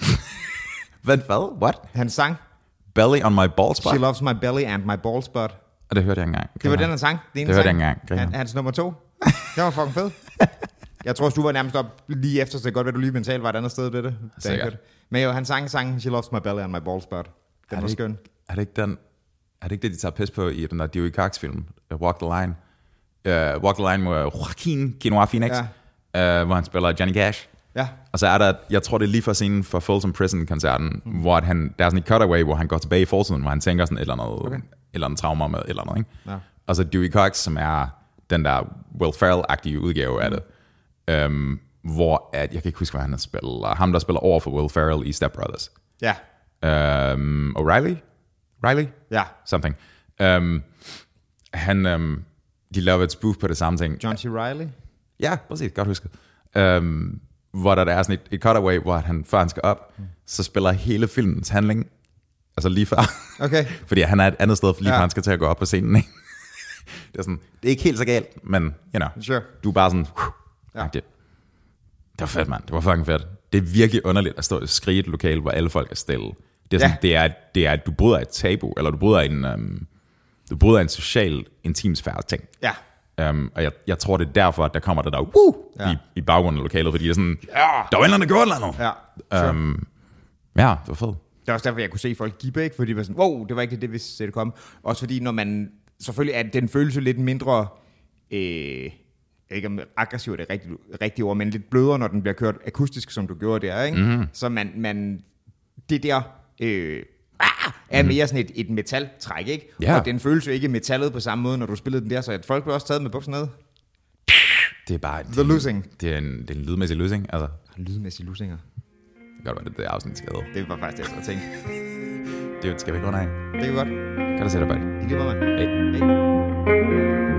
Hvad? Hvad? What? Han sang, Belly on my ball spot? she loves my belly and my ball spot. Og det hørte jeg engang. Det var den, han sang. Det, Det hørte jeg engang. Han, hans nummer to. Det var fucking fed. (laughs) Jeg tror også, du var nærmest op lige efter, så det godt være, du lige mentalt var et andet sted ved det. Sikkert. Men jo, han sang sangen, She loves my belly and my ball spot. Den er var skøn. ikke, er det ikke den, er det ikke det, de tager pis på i den der Dewey Cox film, uh, Walk the Line? Uh, Walk the Line med Joaquin Quinoa Phoenix, ja. uh, hvor han spiller Johnny Cash. Ja. Og så er der, jeg tror det er lige for scenen for Folsom Prison-koncerten, mm. hvor at han, der er sådan et cutaway, hvor han går tilbage i fortiden, hvor han tænker sådan et eller andet, okay. et eller andet traumer med et eller andet. Ikke? Ja. Og så Dewey Cox, som er den der Will Ferrell-agtige udgave mm. af det, um, hvor at, jeg kan ikke huske, hvad han har spillet, ham der spiller over for Will Ferrell i Step Brothers. Ja. Um, O'Reilly? Riley? Ja. Something. Um, han, um, de lavede et spoof på det samme ting. John C. Reilly. Ja, præcis, godt husket. Um, hvor der, der er sådan et, et cutaway, hvor han, før han skal op, så spiller hele filmens handling, altså lige før. Okay. (laughs) Fordi han er et andet sted, lige Ja. før han skal til at gå op på scenen. Ikke? (laughs) det, er sådan, det er ikke helt så galt, men you know, Sure. du er bare sådan, Ja. ja. det var fedt, mand. Det var fucking fedt. Det er virkelig underligt at stå og skrige et lokale, hvor alle folk er stille. Det er, sådan, Ja. det er, det er, at du bryder et tabu, eller du bryder en, um, du bryder en social, intimsfære ting. Ja. Um, og jeg, jeg tror, det er derfor, at der kommer det der woo, Ja. i, i baggrunden af lokalet, fordi det er sådan, Ja. der var en eller anden, der gjorde. Ja. Sure. Um, ja, det var fedt. Det er også derfor, jeg kunne se folk give ikke? fordi det var sådan, wow, det var ikke det, vi så det kom. Også fordi, når man, selvfølgelig er den følelse lidt mindre, øh, jeg ikke om aggressiv er det rigtige, rigtige ord, men lidt blødere, når den bliver kørt akustisk, som du gjorde der, ikke? Mm-hmm. Så man, man, det der, øh, er mere sådan et, et metaltræk, ikke? Ja. Og den føles jo ikke metallet på samme måde, når du spillede den der, så at folk blev også taget med bukserne ned. Det er bare... The losing. Det er en, det er en lydmæssig løsning, altså. Lydmæssige lusinger. Det kan godt være, det er det afsnit skal hedde. Det var faktisk det, jeg tænkte. Det skal vi ikke runde af. Det er godt. Kan du se dig? I lige måde, mand. Hej. Hej.